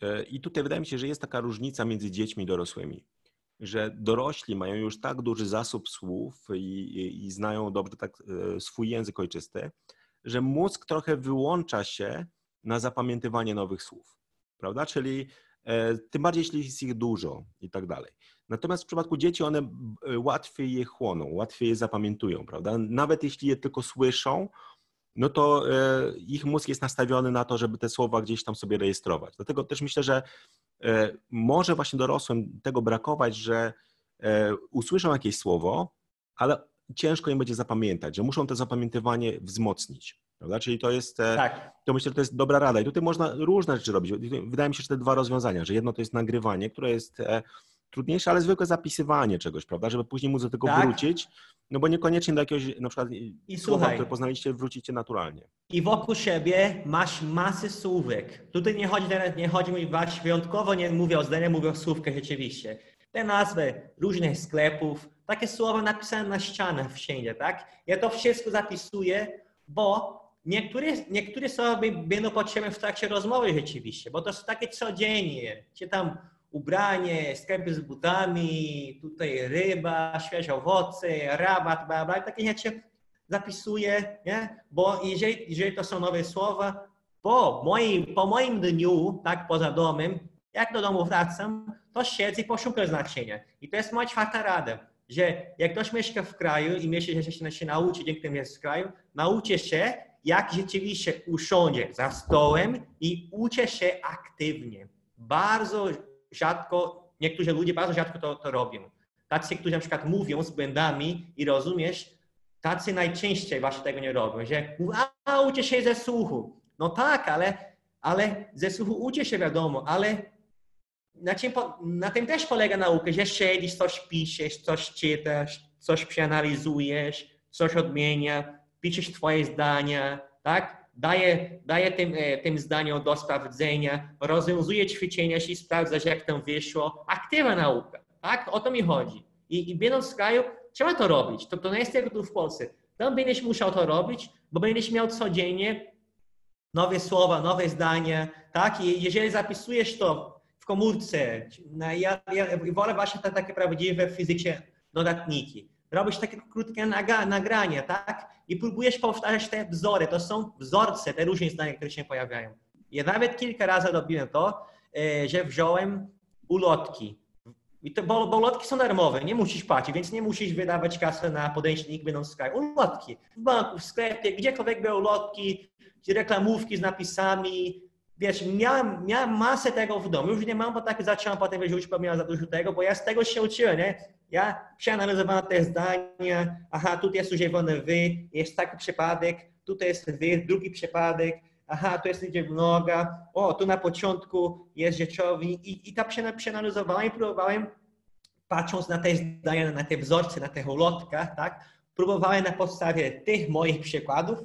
e, i tutaj wydaje mi się, że jest taka różnica między dziećmi i dorosłymi, że dorośli mają już tak duży zasób słów i, i, i znają dobrze tak e, swój język ojczysty, że mózg trochę wyłącza się na zapamiętywanie nowych słów, prawda? Czyli tym bardziej, jeśli jest ich dużo i tak dalej. Natomiast w przypadku dzieci one e, łatwiej je chłoną, łatwiej je zapamiętują, prawda? Nawet jeśli je tylko słyszą, no to e, ich mózg jest nastawiony na to, żeby te słowa gdzieś tam sobie rejestrować. Dlatego też myślę, że e, może właśnie dorosłym tego brakować, że usłyszą jakieś słowo, ale ciężko im będzie zapamiętać, że muszą to zapamiętywanie wzmocnić. Prawda? Czyli to jest, tak. to myślę, że to jest dobra rada. I tutaj można różne rzeczy robić. Wydaje mi się, że te dwa rozwiązania, że jedno to jest nagrywanie, które jest trudniejsze, ale zwykłe zapisywanie czegoś, prawda, żeby później móc do tego tak. wrócić, no bo niekoniecznie do jakiegoś na przykład I słowa, słuchaj, które poznaliście, wrócicie naturalnie. I wokół siebie masz masę słówek. Tutaj nie chodzi, nie chodzi mi właśnie wyjątkowo, nie mówię o zdaniach, mówię o słówkach rzeczywiście. Te nazwy różnych sklepów, takie słowa napisane na ścianach wszędzie, tak? Ja to wszystko zapisuję, bo niektóre, niektóre słowa będą potrzebne w trakcie rozmowy rzeczywiście, bo to są takie codziennie, czy tam ubranie, sklepy z butami, tutaj ryba, świeże owoce, rabat, bla, bla, takie rzeczy zapisuję, nie? bo jeżeli, jeżeli to są nowe słowa, po moim, po moim dniu, tak, poza domem, jak do domu wracam, to siedzę i poszukam znaczenia. I to jest moja czwarta rada, że jak ktoś mieszka w kraju i myśli, że się, się nauczy dzięki temu jest w kraju, nauczy się, jak rzeczywiście usiądzie za stołem i uczy się aktywnie. Bardzo rzadko, niektórzy ludzie bardzo rzadko to, to robią. Tacy, którzy na przykład mówią z błędami i rozumiesz, tacy najczęściej właśnie tego nie robią, że a, uczę się ze słuchu. No tak, ale, ale ze słuchu uczę się wiadomo, ale na, czym, na tym też polega nauka, że siedzisz, coś piszesz, coś czytasz, coś przeanalizujesz, coś odmienia, piszesz twoje zdania, tak? Daje, daje tym, e, tym zdaniom do sprawdzenia, rozwiązuje ćwiczenia i sprawdzasz, jak tam wyszło. Aktywna nauka, tak? O to mi chodzi. I, i będąc w kraju, trzeba to robić. To, to nie jest tylko tu w Polsce. Tam będziesz musiał to robić, bo będziesz miał codziennie nowe słowa, nowe zdania, tak? I jeżeli zapisujesz to w komórce, ja, ja wolę właśnie te takie prawdziwe fizycznie dodatniki. Robisz takie krótkie nagrania, tak? I próbujesz powtarzać te wzory. To są wzorce, te różne zdania, które się pojawiają. Ja nawet kilka razy robiłem to, e, że wziąłem ulotki i te bolotki są darmowe, nie musisz płacić, więc nie musisz wydawać kasy na podręcznik, będą sklepie. Ulotki w banku, w sklepie, gdziekolwiek były ulotki, reklamówki z napisami. Wiesz, miałem, miałem masę tego w domu, już nie mam, bo tak zacząłem potem wyrzucić, bo miałem za dużo tego, bo ja z tego się uczyłem, nie? Ja przeanalizowałem te zdania, aha, tutaj jest używane wy, jest taki przypadek, tutaj jest wy, drugi przypadek, aha, tu jest liczba mnoga, o, tu na początku jest rzeczowy i, i tak przeanalizowałem i próbowałem, patrząc na te zdania, na te wzorce, na tych ulotkach, tak, próbowałem na podstawie tych moich przykładów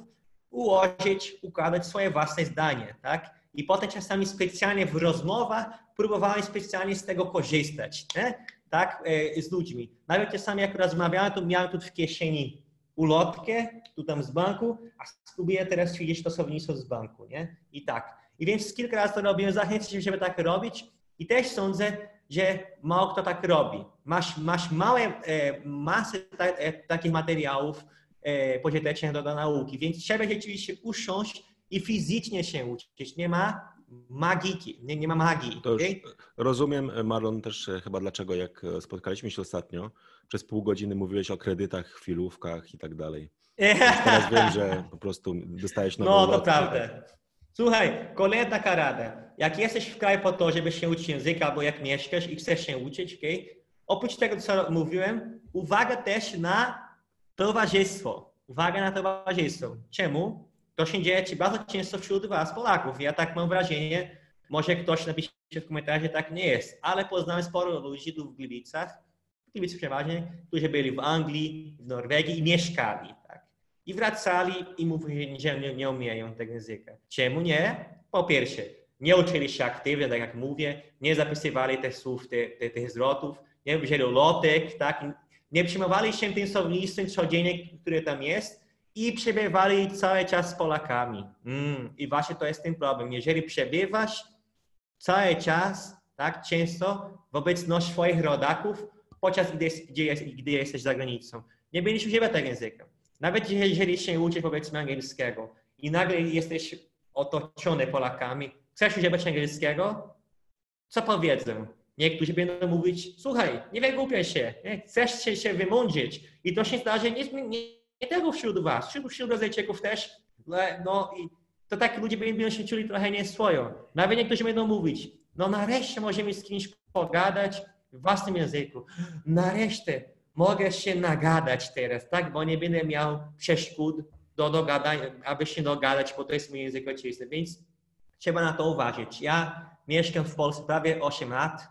ułożyć, układać swoje własne zdanie, tak, i potem czasami specjalnie w rozmowach próbowałem specjalnie z tego korzystać, nie? tak, e, z ludźmi. Nawet czasami jak rozmawiałem, to miałem tu w kieszeni ulotkę, tu tam z banku, a spróbuję teraz ćwiczyć to słownictwo z banku, nie? I tak. I więc kilka razy to robiłem, zachęcam żeby tak robić i też sądzę, że mało kto tak robi. Masz, masz małe e, masy ta, e, takich materiałów e, pożytecznych do, do nauki, więc trzeba rzeczywiście usiąść i fizycznie się uczyć. Nie ma magiki, nie, nie ma magii. Okay? Rozumiem, Marlon, też e, chyba dlaczego, jak e, spotkaliśmy się ostatnio, przez pół godziny mówiłeś o kredytach, chwilówkach i tak dalej. Teraz wiem, że po prostu dostajesz nową [LAUGHS] No, to prawda. Słuchaj, kolejna taka rada. Jak jesteś w kraju po to, żeby się uczyć języka, albo jak mieszkasz i chcesz się uczyć, okay? oprócz tego, co mówiłem, uwaga też na towarzystwo. Uwaga na towarzystwo. Czemu? To się dzieje bardzo często wśród Was, Polaków. Ja tak mam wrażenie, może ktoś napisze w komentarzu, tak nie jest, ale poznałem sporo ludzi tu w Gliwicach, Gliwice przeważnie, którzy byli w Anglii, w Norwegii i mieszkali. Tak? I wracali i mówili, że nie, nie umieją tego języka. Czemu nie? Po pierwsze, nie uczyli się aktywnie, tak jak mówię, nie zapisywali tych słów, tych, tych, tych zwrotów, nie wzięli lotek, tak? nie przyjmowali się tym słownictwem codziennie, które tam jest, i przebywali cały czas z Polakami. Mm, I właśnie to jest ten problem. Jeżeli przebywasz cały czas, tak, często w obecności swoich rodaków, podczas gdy, gdzie jest, gdy jesteś za granicą, nie będziesz używać tego języka. Nawet jeżeli się uczysz powiedzmy angielskiego i nagle jesteś otoczony Polakami, chcesz używać angielskiego, co powiedzą? Niektórzy będą mówić, słuchaj, nie wygłupiaj się, nie? chcesz się, się. I to się zdarzy nie, nie, nie tego wśród was, wśród, wśród Brazylijczyków też, no i to tak ludzie będą się czuli trochę nieswojo. Nawet niektórzy będą mówić, no nareszcie możemy z kimś pogadać w własnym języku. Nareszcie mogę się nagadać teraz, tak, bo nie będę miał przeszkód do dogadania, aby się dogadać, bo to jest mój język ojczysty, więc trzeba na to uważać. Ja mieszkam w Polsce prawie 8 lat,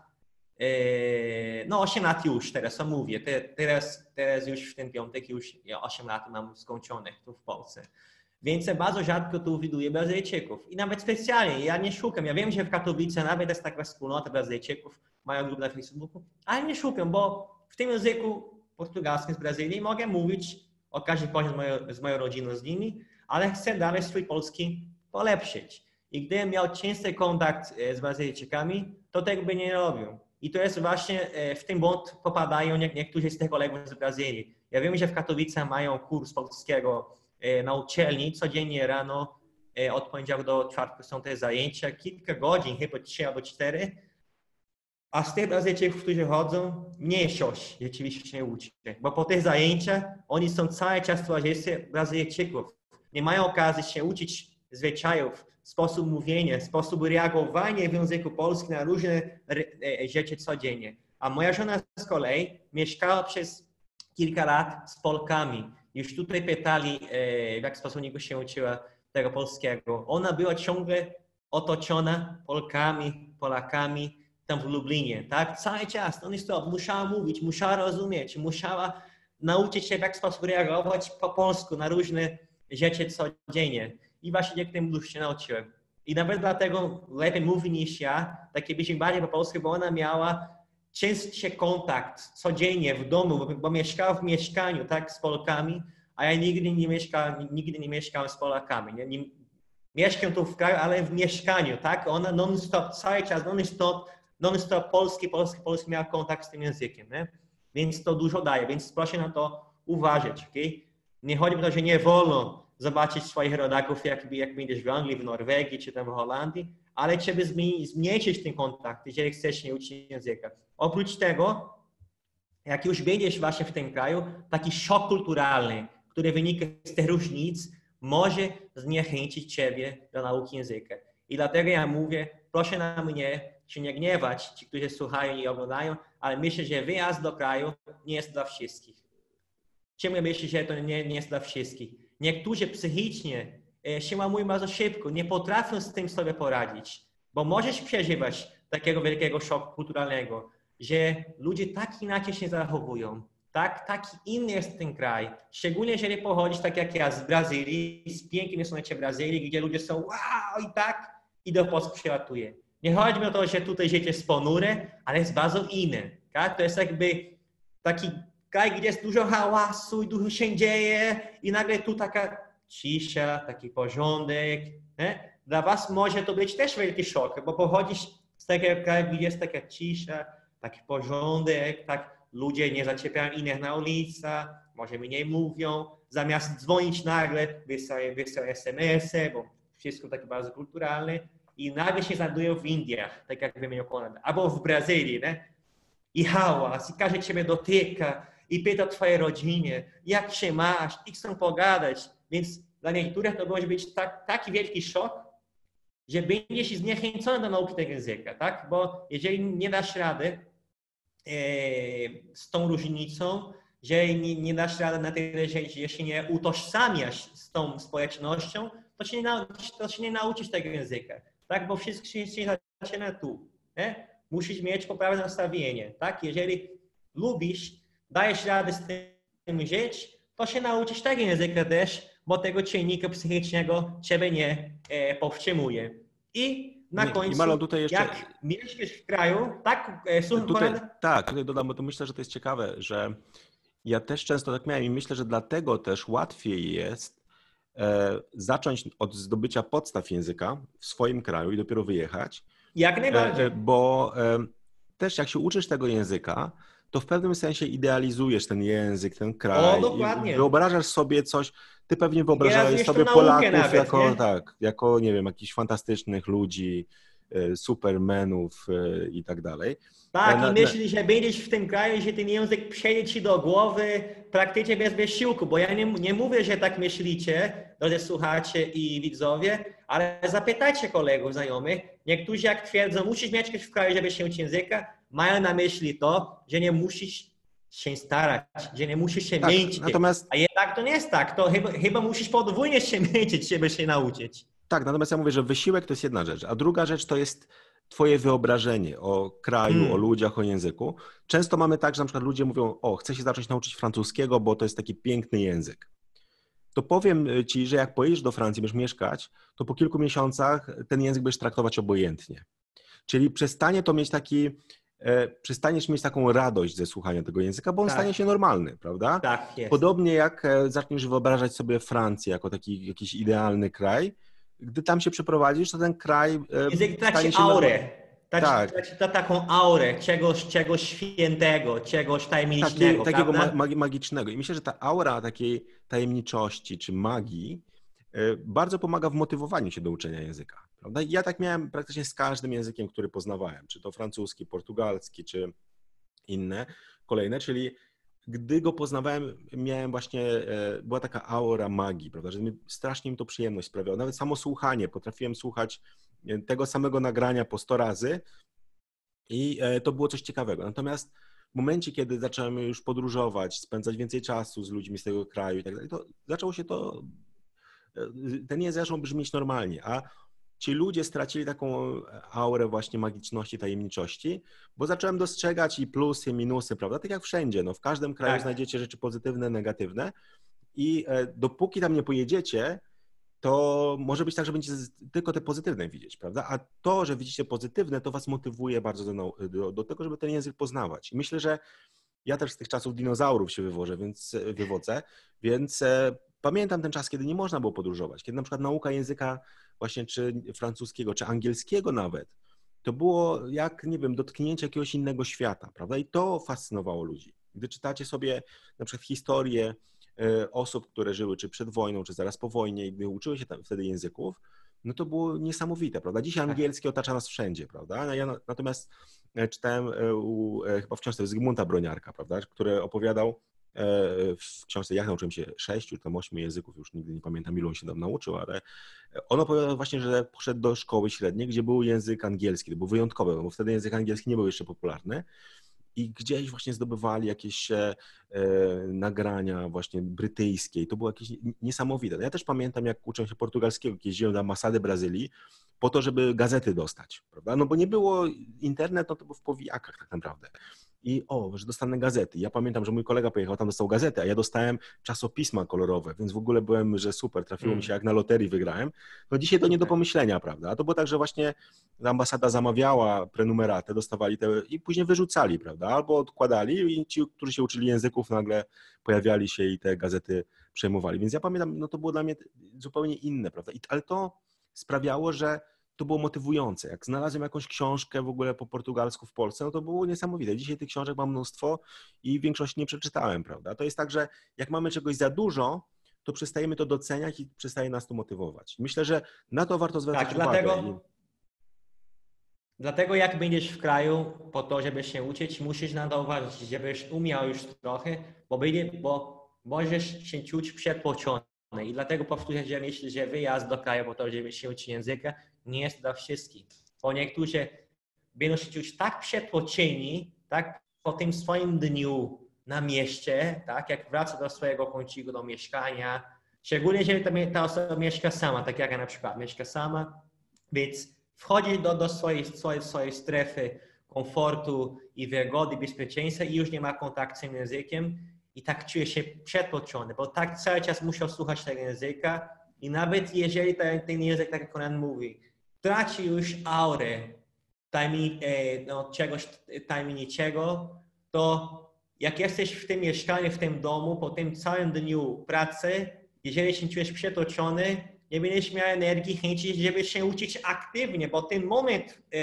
no 8 lat już, teraz to mówię, teraz, teraz już w ten piątek już 8 lat mam skończonych tu w Polsce. Więc bardzo rzadko tu widuję Brazylijczyków. I nawet specjalnie, ja nie szukam. Ja wiem, że w Katowice nawet jest taka wspólnota Brazylijczyków, mają grupę na Facebooku, ale nie szukam, bo w tym języku portugalskim z Brazylii mogę mówić o każdej porze z moją, z moją rodziną z nimi, ale chcę dalej swój polski polepszyć. I gdybym miał częsty kontakt e, z Brazylijczykami, to tego by nie robił. I to jest właśnie, e, w tym błąd popadają niektórzy z tych kolegów z Brazylii. Ja wiem, że w Katowicach mają kurs polskiego e, na uczelni, codziennie rano e, od poniedziałku do czwartku są te zajęcia, kilka godzin, chyba trzy albo cztery, a z tych Brazylijczyków, którzy chodzą, mniejszość rzeczywiście się uczy. Bo po tych zajęciach oni są cały czas w towarzystwie Brazylijczyków. Nie mają okazji się uczyć zwyczajów, sposób mówienia, sposób reagowania w języku polskim na różne e, rzeczy codziennie. A moja żona z kolei mieszkała przez kilka lat z Polkami już tutaj pytali, w jaki sposób niego się uczyła tego polskiego. Ona była ciągle otoczona Polkami, Polakami tam w Lublinie, tak? Cały czas, non stop, musiała mówić, musiała rozumieć, musiała nauczyć się w jaki sposób reagować po polsku na różne rzeczy codziennie. I właśnie dzięki temu się nauczyłem. I nawet dlatego lepiej mówi niż ja, takie byśmy bardziej po polsku, bo ona miała częstszy kontakt codziennie w domu, bo, bo mieszkała w mieszkaniu, tak, z Polkami, a ja nigdy nie mieszkałem, nigdy nie mieszkałem z Polakami. Nie, nie, mieszkam tu w kraju, ale w mieszkaniu, tak? Ona non-stop, cały czas, non-stop, non-stop polski, polski, polski miała kontakt z tym językiem, nie? Więc to dużo daje, więc proszę na to uważać, ok? Nie chodzi o to, że nie wolno zobaczyć swoich rodaków, jak, jak będziesz w Anglii, w Norwegii czy tam w Holandii, ale trzeba zmniejszyć ten kontakt, jeżeli chcesz nie uczyć języka. Oprócz tego, jak już będziesz właśnie w tym kraju, taki szok kulturalny, który wynika z tych różnic, może zniechęcić Ciebie do nauki języka. I dlatego ja mówię, proszę na mnie się nie gniewać, ci, którzy słuchają i oglądają, ale myślę, że wyjazd do kraju nie jest dla wszystkich. Czemu myślę, że to nie, nie jest dla wszystkich? Niektórzy psychicznie e, się łamują bardzo szybko, nie potrafią z tym sobie poradzić, bo możesz przeżywać takiego wielkiego szoku kulturalnego, że ludzie tak inaczej się zachowują, tak, taki inny jest ten kraj. Szczególnie jeżeli pochodzisz tak jak ja z Brazylii, z pięknej słonecznej Brazylii, gdzie ludzie są wow i tak, i do Polski przelatuje. Nie chodzi mi o to, że tutaj życie jest ponure, ale jest bardzo inne. Tak? To jest jakby taki kraj, gdzie jest dużo hałasu i dużo się dzieje i nagle tu taka cisza, taki porządek. Nie? Dla was może to być też wielki szok, bo pochodzisz z takiego kraju, gdzie jest taka cisza, taki porządek, tak ludzie nie zaczepiają innych na ulicy, może mniej mówią, zamiast dzwonić nagle, wysyłają, wysyłają SMS-y, bo wszystko takie bardzo kulturalne i nagle się znajdują w Indiach, tak jak wymienił Konrad, albo w Brazylii, nie? I hałas, i każdy ciebie dotyka, i pyta o twojej rodzinie, jak się masz, i chcą pogadać. Więc dla niektórych to może być tak, taki wielki szok, że będziesz zniechęcony do nauki tego języka, tak? Bo jeżeli nie dasz rady e, z tą różnicą, że nie, nie dasz rady na tyle, że, że się nie utożsamiasz z tą społecznością, to się nie, to się nie nauczysz tego języka, tak? Bo wszystko się, się zaczyna tu, nie? Musisz mieć poprawne nastawienie, tak? Jeżeli lubisz, dajesz radę z tym żyć, to się nauczysz tego języka też, bo tego czynnika psychicznego ciebie nie e, powstrzymuje. I na nie, końcu, Malo, tutaj jeszcze... jak mieszkasz w kraju, tak, e, słucham tutaj, Tak, tutaj dodam, bo to myślę, że to jest ciekawe, że ja też często tak miałem i myślę, że dlatego też łatwiej jest e, zacząć od zdobycia podstaw języka w swoim kraju i dopiero wyjechać. Jak e, najbardziej. E, bo e, też jak się uczysz tego języka, to w pewnym sensie idealizujesz ten język, ten kraj. O, dokładnie. Wyobrażasz sobie coś, ty pewnie wyobrażałeś sobie Polaków nawet, jako, nie? tak, jako, nie wiem, jakichś fantastycznych ludzi, e, supermenów e, i tak dalej. Tak, na, i myślisz, że będziesz w tym kraju, że ten język przejdzie ci do głowy praktycznie bez wysiłku, bo ja nie, nie mówię, że tak myślicie, drodzy słuchacze i widzowie, ale zapytajcie kolegów, znajomych. Niektórzy jak twierdzą, musisz mieć w kraju, żeby się uczyć języka, mają na myśli to, że nie musisz się starać, że nie musisz się tak, męczyć. Natomiast... A jednak to nie jest tak. To chyba, chyba musisz podwójnie się [LAUGHS] męczyć, żeby się nauczyć. Tak, natomiast ja mówię, że wysiłek to jest jedna rzecz, a druga rzecz to jest twoje wyobrażenie o kraju, hmm. o ludziach, o języku. Często mamy tak, że na przykład ludzie mówią, o, chcę się zacząć nauczyć francuskiego, bo to jest taki piękny język. To powiem ci, że jak pojedziesz do Francji, będziesz mieszkać, to po kilku miesiącach ten język będziesz traktować obojętnie. Czyli przestanie to mieć taki przestaniesz mieć taką radość ze słuchania tego języka, bo on tak. stanie się normalny, prawda? Tak, jest. Podobnie jak e, zaczniesz wyobrażać sobie Francję jako taki jakiś idealny kraj, gdy tam się przeprowadzisz, to ten kraj e, Język traci aurę. Traci, tak. traci to taką aurę czegoś, czegoś świętego, czegoś tajemniczego. Taki, takiego ma magicznego. I myślę, że ta aura takiej tajemniczości czy magii bardzo pomaga w motywowaniu się do uczenia języka. Prawda? Ja tak miałem praktycznie z każdym językiem, który poznawałem, czy to francuski, portugalski, czy inne kolejne, czyli gdy go poznawałem, miałem właśnie, e, była taka aura magii, prawda, że mi strasznie mi to przyjemność sprawiało. Nawet samo słuchanie, potrafiłem słuchać e, tego samego nagrania po 100 razy i e, to było coś ciekawego. Natomiast w momencie, kiedy zacząłem już podróżować, spędzać więcej czasu z ludźmi z tego kraju i tak dalej, to zaczęło się to, ten język zaczął brzmieć normalnie, a ci ludzie stracili taką aurę właśnie magiczności, tajemniczości, bo zacząłem dostrzegać i plusy, i minusy, prawda? Tak jak wszędzie, no w każdym kraju tak. znajdziecie rzeczy pozytywne, negatywne i e, dopóki tam nie pojedziecie, to może być tak, że będziecie tylko te pozytywne widzieć, prawda? A to, że widzicie pozytywne, to was motywuje bardzo do, do, do tego, żeby ten język poznawać. I myślę, że ja też z tych czasów dinozaurów się wywożę, więc wywodzę, więc e, pamiętam ten czas, kiedy nie można było podróżować, kiedy na przykład nauka języka właśnie czy francuskiego, czy angielskiego nawet, to było jak, nie wiem, dotknięcie jakiegoś innego świata, prawda? I to fascynowało ludzi. Gdy czytacie sobie na przykład historię E, osób, które żyły czy przed wojną, czy zaraz po wojnie i uczyły się tam wtedy języków, no to było niesamowite, prawda? Dzisiaj tak. angielski otacza nas wszędzie, prawda? Ja natomiast e, czytałem e, u, chyba w książce Zygmunta Broniarka, prawda, który opowiadał w książce, jak nauczyłem się sześciu, tam ośmiu języków, już nigdy nie pamiętam, ilu on się tam nauczył, ale on opowiadał właśnie, że poszedł do szkoły średniej, gdzie był język angielski, to był wyjątkowy, bo wtedy język angielski nie był jeszcze popularny i gdzieś właśnie zdobywali jakieś e, nagrania właśnie brytyjskie i to było jakieś niesamowite. Ja też pamiętam, jak uczę się portugalskiego, kiedy jeździłem na ambasady Brazylii po to, żeby gazety dostać, prawda? No bo nie było internet, no to był w powijakach tak naprawdę i o, że dostanę gazety. Ja pamiętam, że mój kolega pojechał tam, dostał gazetę, a ja dostałem czasopisma kolorowe, więc w ogóle byłem, że super, trafiło mi się mm. jak na loterii wygrałem. No dzisiaj to nie do pomyślenia, prawda? A to było tak, że właśnie ambasada zamawiała prenumeratę, dostawali te i później wyrzucali, prawda? Albo odkładali i ci, którzy się uczyli języków nagle pojawiali się i te gazety przejmowali. Więc ja pamiętam, no to było dla mnie zupełnie inne, prawda? I, ale to sprawiało, że to było motywujące. Jak znalazłem jakąś książkę w ogóle po portugalsku w Polsce, no to było niesamowite. Dzisiaj tych książek mam mnóstwo i większości nie przeczytałem, prawda? To jest tak, że jak mamy czegoś za dużo, to przestajemy to doceniać i przestaje nas to motywować. Myślę, że na to warto zwracać tak, uwagę. Dlatego, dlatego jak będziesz w kraju po to, żeby się uczyć, musisz na to uważać, żebyś umiał już trochę, bo, będzie, bo możesz się czuć przetłoczony. I dlatego powtórzę, że myślę, że wyjazd do kraju po to, żeby się uczyć języka, nie jest dla wszystkich. Bo niektórzy będą się czuć tak przetłoczeni, tak po tym swoim dniu na mieście, tak jak wraca do swojego kąciku, do mieszkania, szczególnie jeżeli ta osoba mieszka sama, tak jak ja na przykład mieszka sama, więc wchodzi do, do swojej, swojej, swojej strefy komfortu i wygody, bezpieczeństwa i już nie ma kontaktu z tym językiem i tak czuje się przetłoczony, bo tak cały czas musiał słuchać tego języka i nawet jeżeli ten, ten język, tak jak Konan mówi, traci już aurę e, no, czegoś tajemniczego, to jak jesteś w tym mieszkaniu, w tym domu, po tym całym dniu pracy, jeżeli się czujesz przetoczony, nie będziesz miał energii, chęci, żeby się uczyć aktywnie, bo ten moment e,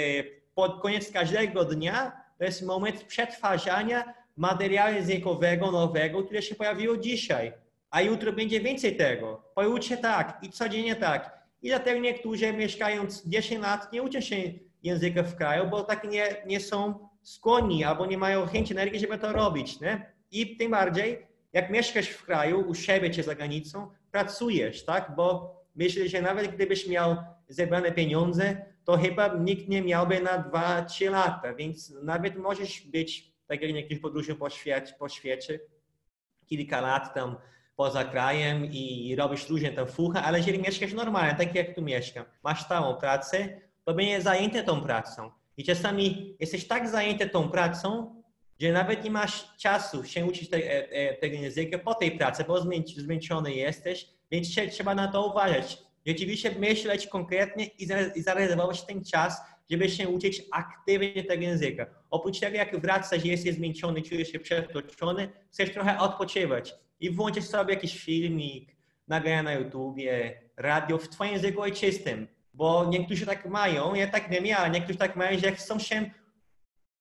pod koniec każdego dnia to jest moment przetwarzania materiału językowego nowego, które się pojawiło dzisiaj, a jutro będzie więcej tego, pojutrze tak i codziennie tak. I dlatego niektórzy mieszkając 10 lat nie uczą się języka w kraju, bo tak nie, nie są skłonni albo nie mają chęci, energii, żeby to robić. Nie? I tym bardziej, jak mieszkasz w kraju, u siebie czy za granicą, pracujesz, tak? Bo myślę, że nawet gdybyś miał zebrane pieniądze, to chyba nikt nie miałby na 2-3 lata, więc nawet możesz być, tak jak niektórzy podróżują po świecie, po świecie kilka lat tam poza krajem i robisz różnie tam fucha, ale jeżeli mieszkasz normalnie, tak jak tu mieszkam, masz stałą pracę, to będziesz zajęty tą pracą. I czasami jesteś tak zajęty tą pracą, że nawet nie masz czasu się uczyć te, e, e, tego języka po tej pracy, bo zmęczony jesteś, więc trzeba na to uważać. Rzeczywiście myśleć konkretnie i zarezerwować ten czas, żeby się uczyć aktywnie tego języka. Oprócz tego, jak wracasz, jesteś zmęczony, czujesz się przetoczony, chcesz trochę odpoczywać i włączysz sobie jakiś filmik, nagrania na YouTubie, radio w twoim języku ojczystym, bo niektórzy tak mają, ja tak nie miałem, niektórzy tak mają, że chcą się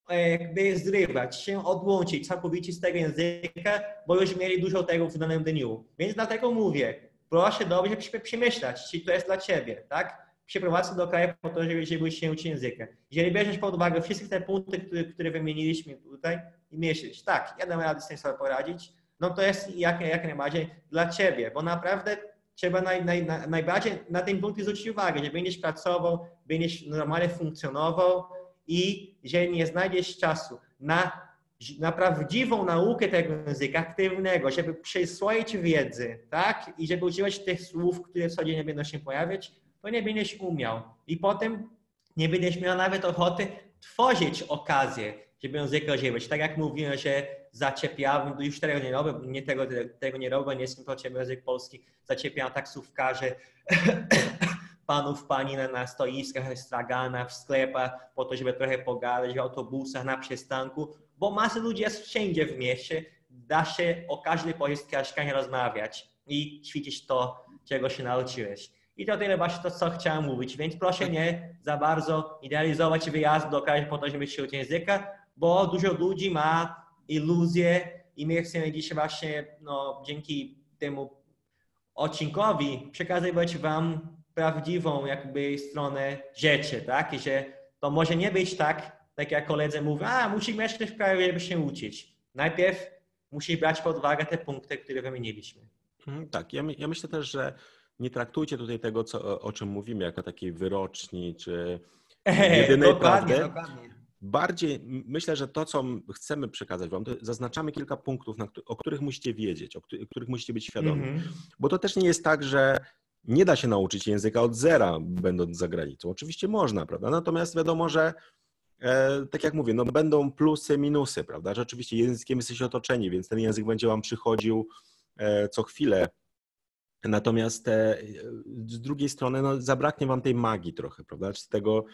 e, jakby zrywać, się odłączyć całkowicie z tego języka, bo już mieli dużo tego w danym dniu. Więc dlatego mówię, proszę dobrze przemyśleć, czy to jest dla ciebie, tak? Przeprowadzę do kraju po to, żeby, żeby się uczyć języka. Jeżeli bierzesz pod uwagę wszystkie te punkty, które, które wymieniliśmy tutaj i myślisz, tak, ja dam radę z tym sobie poradzić, no to jest jak, jak najbardziej dla Ciebie, bo naprawdę trzeba naj, naj, najbardziej na tym punkcie zwrócić uwagę, że będziesz pracował, będziesz normalnie funkcjonował i że nie znajdziesz czasu na na prawdziwą naukę tego języka aktywnego, żeby przyswoić wiedzę, tak? I żeby używać tych słów, które w zasadzie nie będą się pojawiać, to nie będziesz umiał. I potem nie będziesz miał nawet ochoty tworzyć okazję, żeby język używać. Tak jak mówiłem, że zaczepiałem, już tego nie robię, nie tego, tego nie robię, nie jestem procie język polski, zaczepiałem taksówkarzy, [COUGHS] panów, pani na, na stoiskach, straganach, w sklepach, po to, żeby trochę pogadać, w autobusach, na przystanku, bo masa ludzi jest wszędzie w mieście, da się o każdej pojeźdźce rozmawiać i ćwiczyć to, czego się nauczyłeś. I to tyle właśnie to, co chciałem mówić, więc proszę nie za bardzo idealizować wyjazd do kraju po to, żeby się uczyć języka, bo dużo ludzi ma iluzje i my chcemy dzisiaj właśnie no, dzięki temu odcinkowi przekazywać Wam prawdziwą jakby stronę rzeczy, tak? I że to może nie być tak, tak jak koledzy mówią, a musi mieszkać w kraju, żeby się uczyć. Najpierw musi brać pod uwagę te punkty, które wymieniliśmy. Mhm, tak, ja, my, ja myślę też, że nie traktujcie tutaj tego, co, o czym mówimy, jako takiej wyroczni czy [LAUGHS] jedynej dokładnie, prawdy. Dokładnie. Bardziej myślę, że to, co chcemy przekazać Wam, to zaznaczamy kilka punktów, na, o których musicie wiedzieć, o których musicie być świadomi. Mm -hmm. Bo to też nie jest tak, że nie da się nauczyć języka od zera, będąc za granicą. Oczywiście można, prawda? Natomiast wiadomo, że e, tak jak mówię, no będą plusy, minusy, prawda? Że oczywiście językiem jesteście otoczeni, więc ten język będzie Wam przychodził e, co chwilę. Natomiast e, z drugiej strony no, zabraknie Wam tej magii trochę, prawda? Czy tego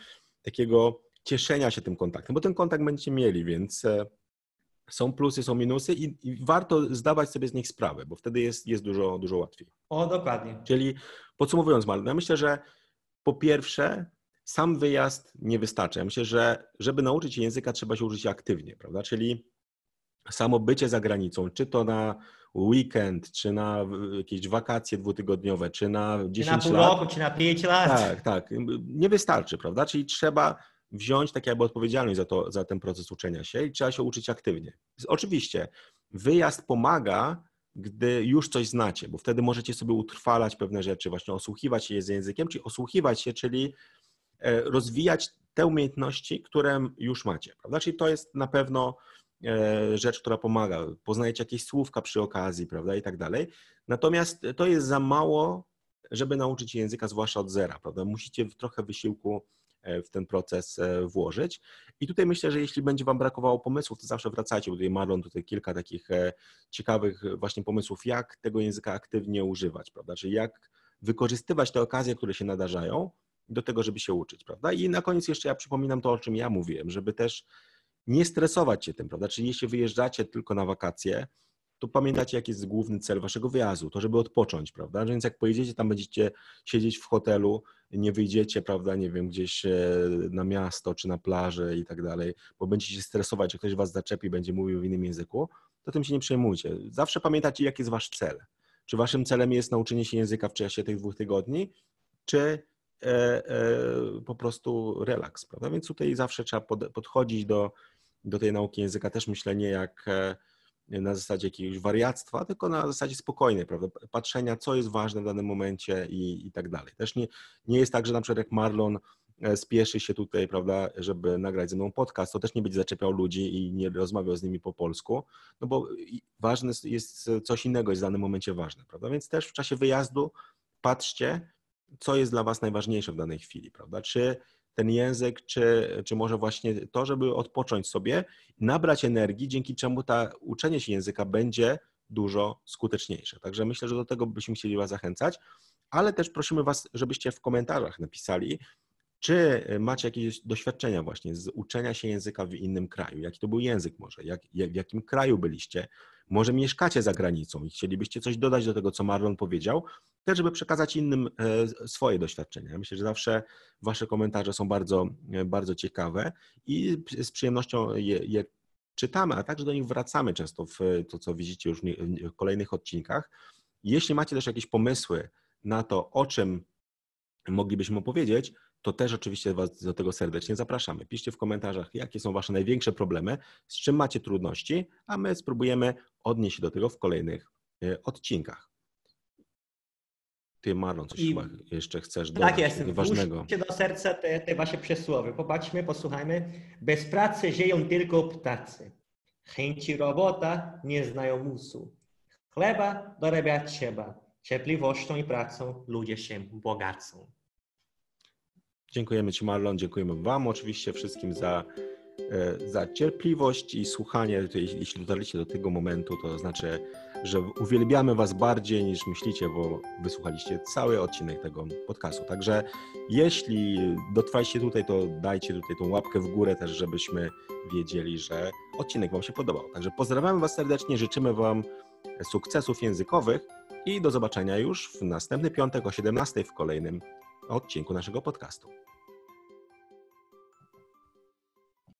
takiego cieszenia się tym kontaktem, bo ten kontakt będziecie mieli, więc e, są plusy, są minusy i, i, warto zdawać sobie z nich sprawę, bo wtedy jest, jest dużo, dużo łatwiej. O, dokładnie. Czyli podsumowując, Marlon, ja myślę, że po pierwsze, sam wyjazd nie wystarcza. Ja myślę, że żeby nauczyć się języka, trzeba się uczyć aktywnie, prawda? Czyli samo bycie za granicą, czy to na weekend, czy na jakieś wakacje dwutygodniowe, czy na 10 lat. Czy na pół lat. roku, czy na 5 lat. Tak, tak. Nie wystarczy, prawda? Czyli trzeba wziąć tak jakby odpowiedzialność za, to, za ten proces uczenia się i trzeba się uczyć aktywnie. Oczywiście wyjazd pomaga, gdy już coś znacie, bo wtedy możecie sobie utrwalać pewne rzeczy, właśnie osłuchiwać się z językiem, czyli osłuchiwać się, czyli e, rozwijać te umiejętności, które już macie, prawda? Czyli to jest na pewno e, rzecz, która pomaga. Poznajecie jakieś słówka przy okazji, prawda, i tak dalej. Natomiast to jest za mało, żeby nauczyć się języka, zwłaszcza od zera, prawda? Musicie trochę wysiłku w ten proces e, włożyć. I tutaj myślę, że jeśli będzie Wam brakowało pomysłów, to zawsze wracajcie, bo tutaj Marlon tutaj kilka takich e, ciekawych właśnie pomysłów, jak tego języka aktywnie używać, prawda, czyli jak wykorzystywać te okazje, które się nadarzają do tego, żeby się uczyć, prawda. I na koniec jeszcze ja przypominam to, o czym ja mówiłem, żeby też nie stresować się tym, prawda, czyli jeśli wyjeżdżacie tylko na wakacje, to pamiętacie, jaki jest główny cel waszego wyjazdu, to żeby odpocząć, prawda? Więc jak pojedziecie, tam będziecie siedzieć w hotelu, nie wyjdziecie, prawda, nie wiem, gdzieś e, na miasto czy na plażę i tak dalej, bo będziecie się stresować, że ktoś was zaczepi, będzie mówił w innym języku, to tym się nie przejmujcie. Zawsze pamiętacie, jaki jest wasz cel. Czy waszym celem jest nauczenie się języka w czasie tych dwóch tygodni, czy e, e, po prostu relaks, prawda? Więc tutaj zawsze trzeba pod, podchodzić do, do tej nauki języka też myślę nie jak e, na zasadzie jakiegoś wariactwa, tylko na zasadzie spokojnej, prawda? Patrzenia, co jest ważne w danym momencie i, i tak dalej. Też nie, nie jest tak, że na przykład jak Marlon e, spieszy się tutaj, prawda, żeby nagrać ze mną podcast, to też nie będzie zaczepiał ludzi i nie rozmawiał z nimi po polsku, no bo ważne jest coś innego, jest w danym momencie ważne, prawda? Więc też w czasie wyjazdu patrzcie, co jest dla Was najważniejsze w danej chwili, prawda? Czy ten język, czy, czy może właśnie to, żeby odpocząć sobie, nabrać energii, dzięki czemu ta uczenie się języka będzie dużo skuteczniejsze. Także myślę, że do tego byśmy chcieli Was zachęcać, ale też prosimy Was, żebyście w komentarzach napisali, czy macie jakieś doświadczenia właśnie z uczenia się języka w innym kraju? Jaki to był język może? Jak, w jakim kraju byliście? Może mieszkacie za granicą i chcielibyście coś dodać do tego, co Marlon powiedział, też żeby przekazać innym e, swoje doświadczenia. Myślę, że zawsze Wasze komentarze są bardzo, e, bardzo ciekawe i z przyjemnością je, je czytamy, a także do nich wracamy często w to, co widzicie już w kolejnych odcinkach. Jeśli macie też jakieś pomysły na to, o czym moglibyśmy opowiedzieć, to też oczywiście Was do tego serdecznie zapraszamy. Piszcie w komentarzach, jakie są Wasze największe problemy, z czym macie trudności, a my spróbujemy odnieść się do tego w kolejnych e, odcinkach. Ty, Marlon, coś I... chyba jeszcze chcesz dodać tak jest. ważnego. Tak do serca te, te Wasze przesłowy. Popatrzmy, posłuchajmy. Bez pracy żyją tylko ptacy. Chęci robota nie znają musu. Chleba dorabiać trzeba. Cierpliwością i pracą ludzie się bogacą. Dziękujemy Ci, Marlon. Dziękujemy Wam oczywiście wszystkim za, e, za cierpliwość i słuchanie. Jeśli dotarliście do tego momentu, to znaczy, że uwielbiamy Was bardziej niż myślicie, bo wysłuchaliście cały odcinek tego podcastu. Także jeśli dotrwaliście tutaj, to dajcie tutaj tą łapkę w górę też, żebyśmy wiedzieli, że odcinek Wam się podobał. Także pozdrawiamy Was serdecznie, życzymy Wam sukcesów językowych i do zobaczenia już w następny piątek o 17 w kolejnym odcinku naszego podcastu.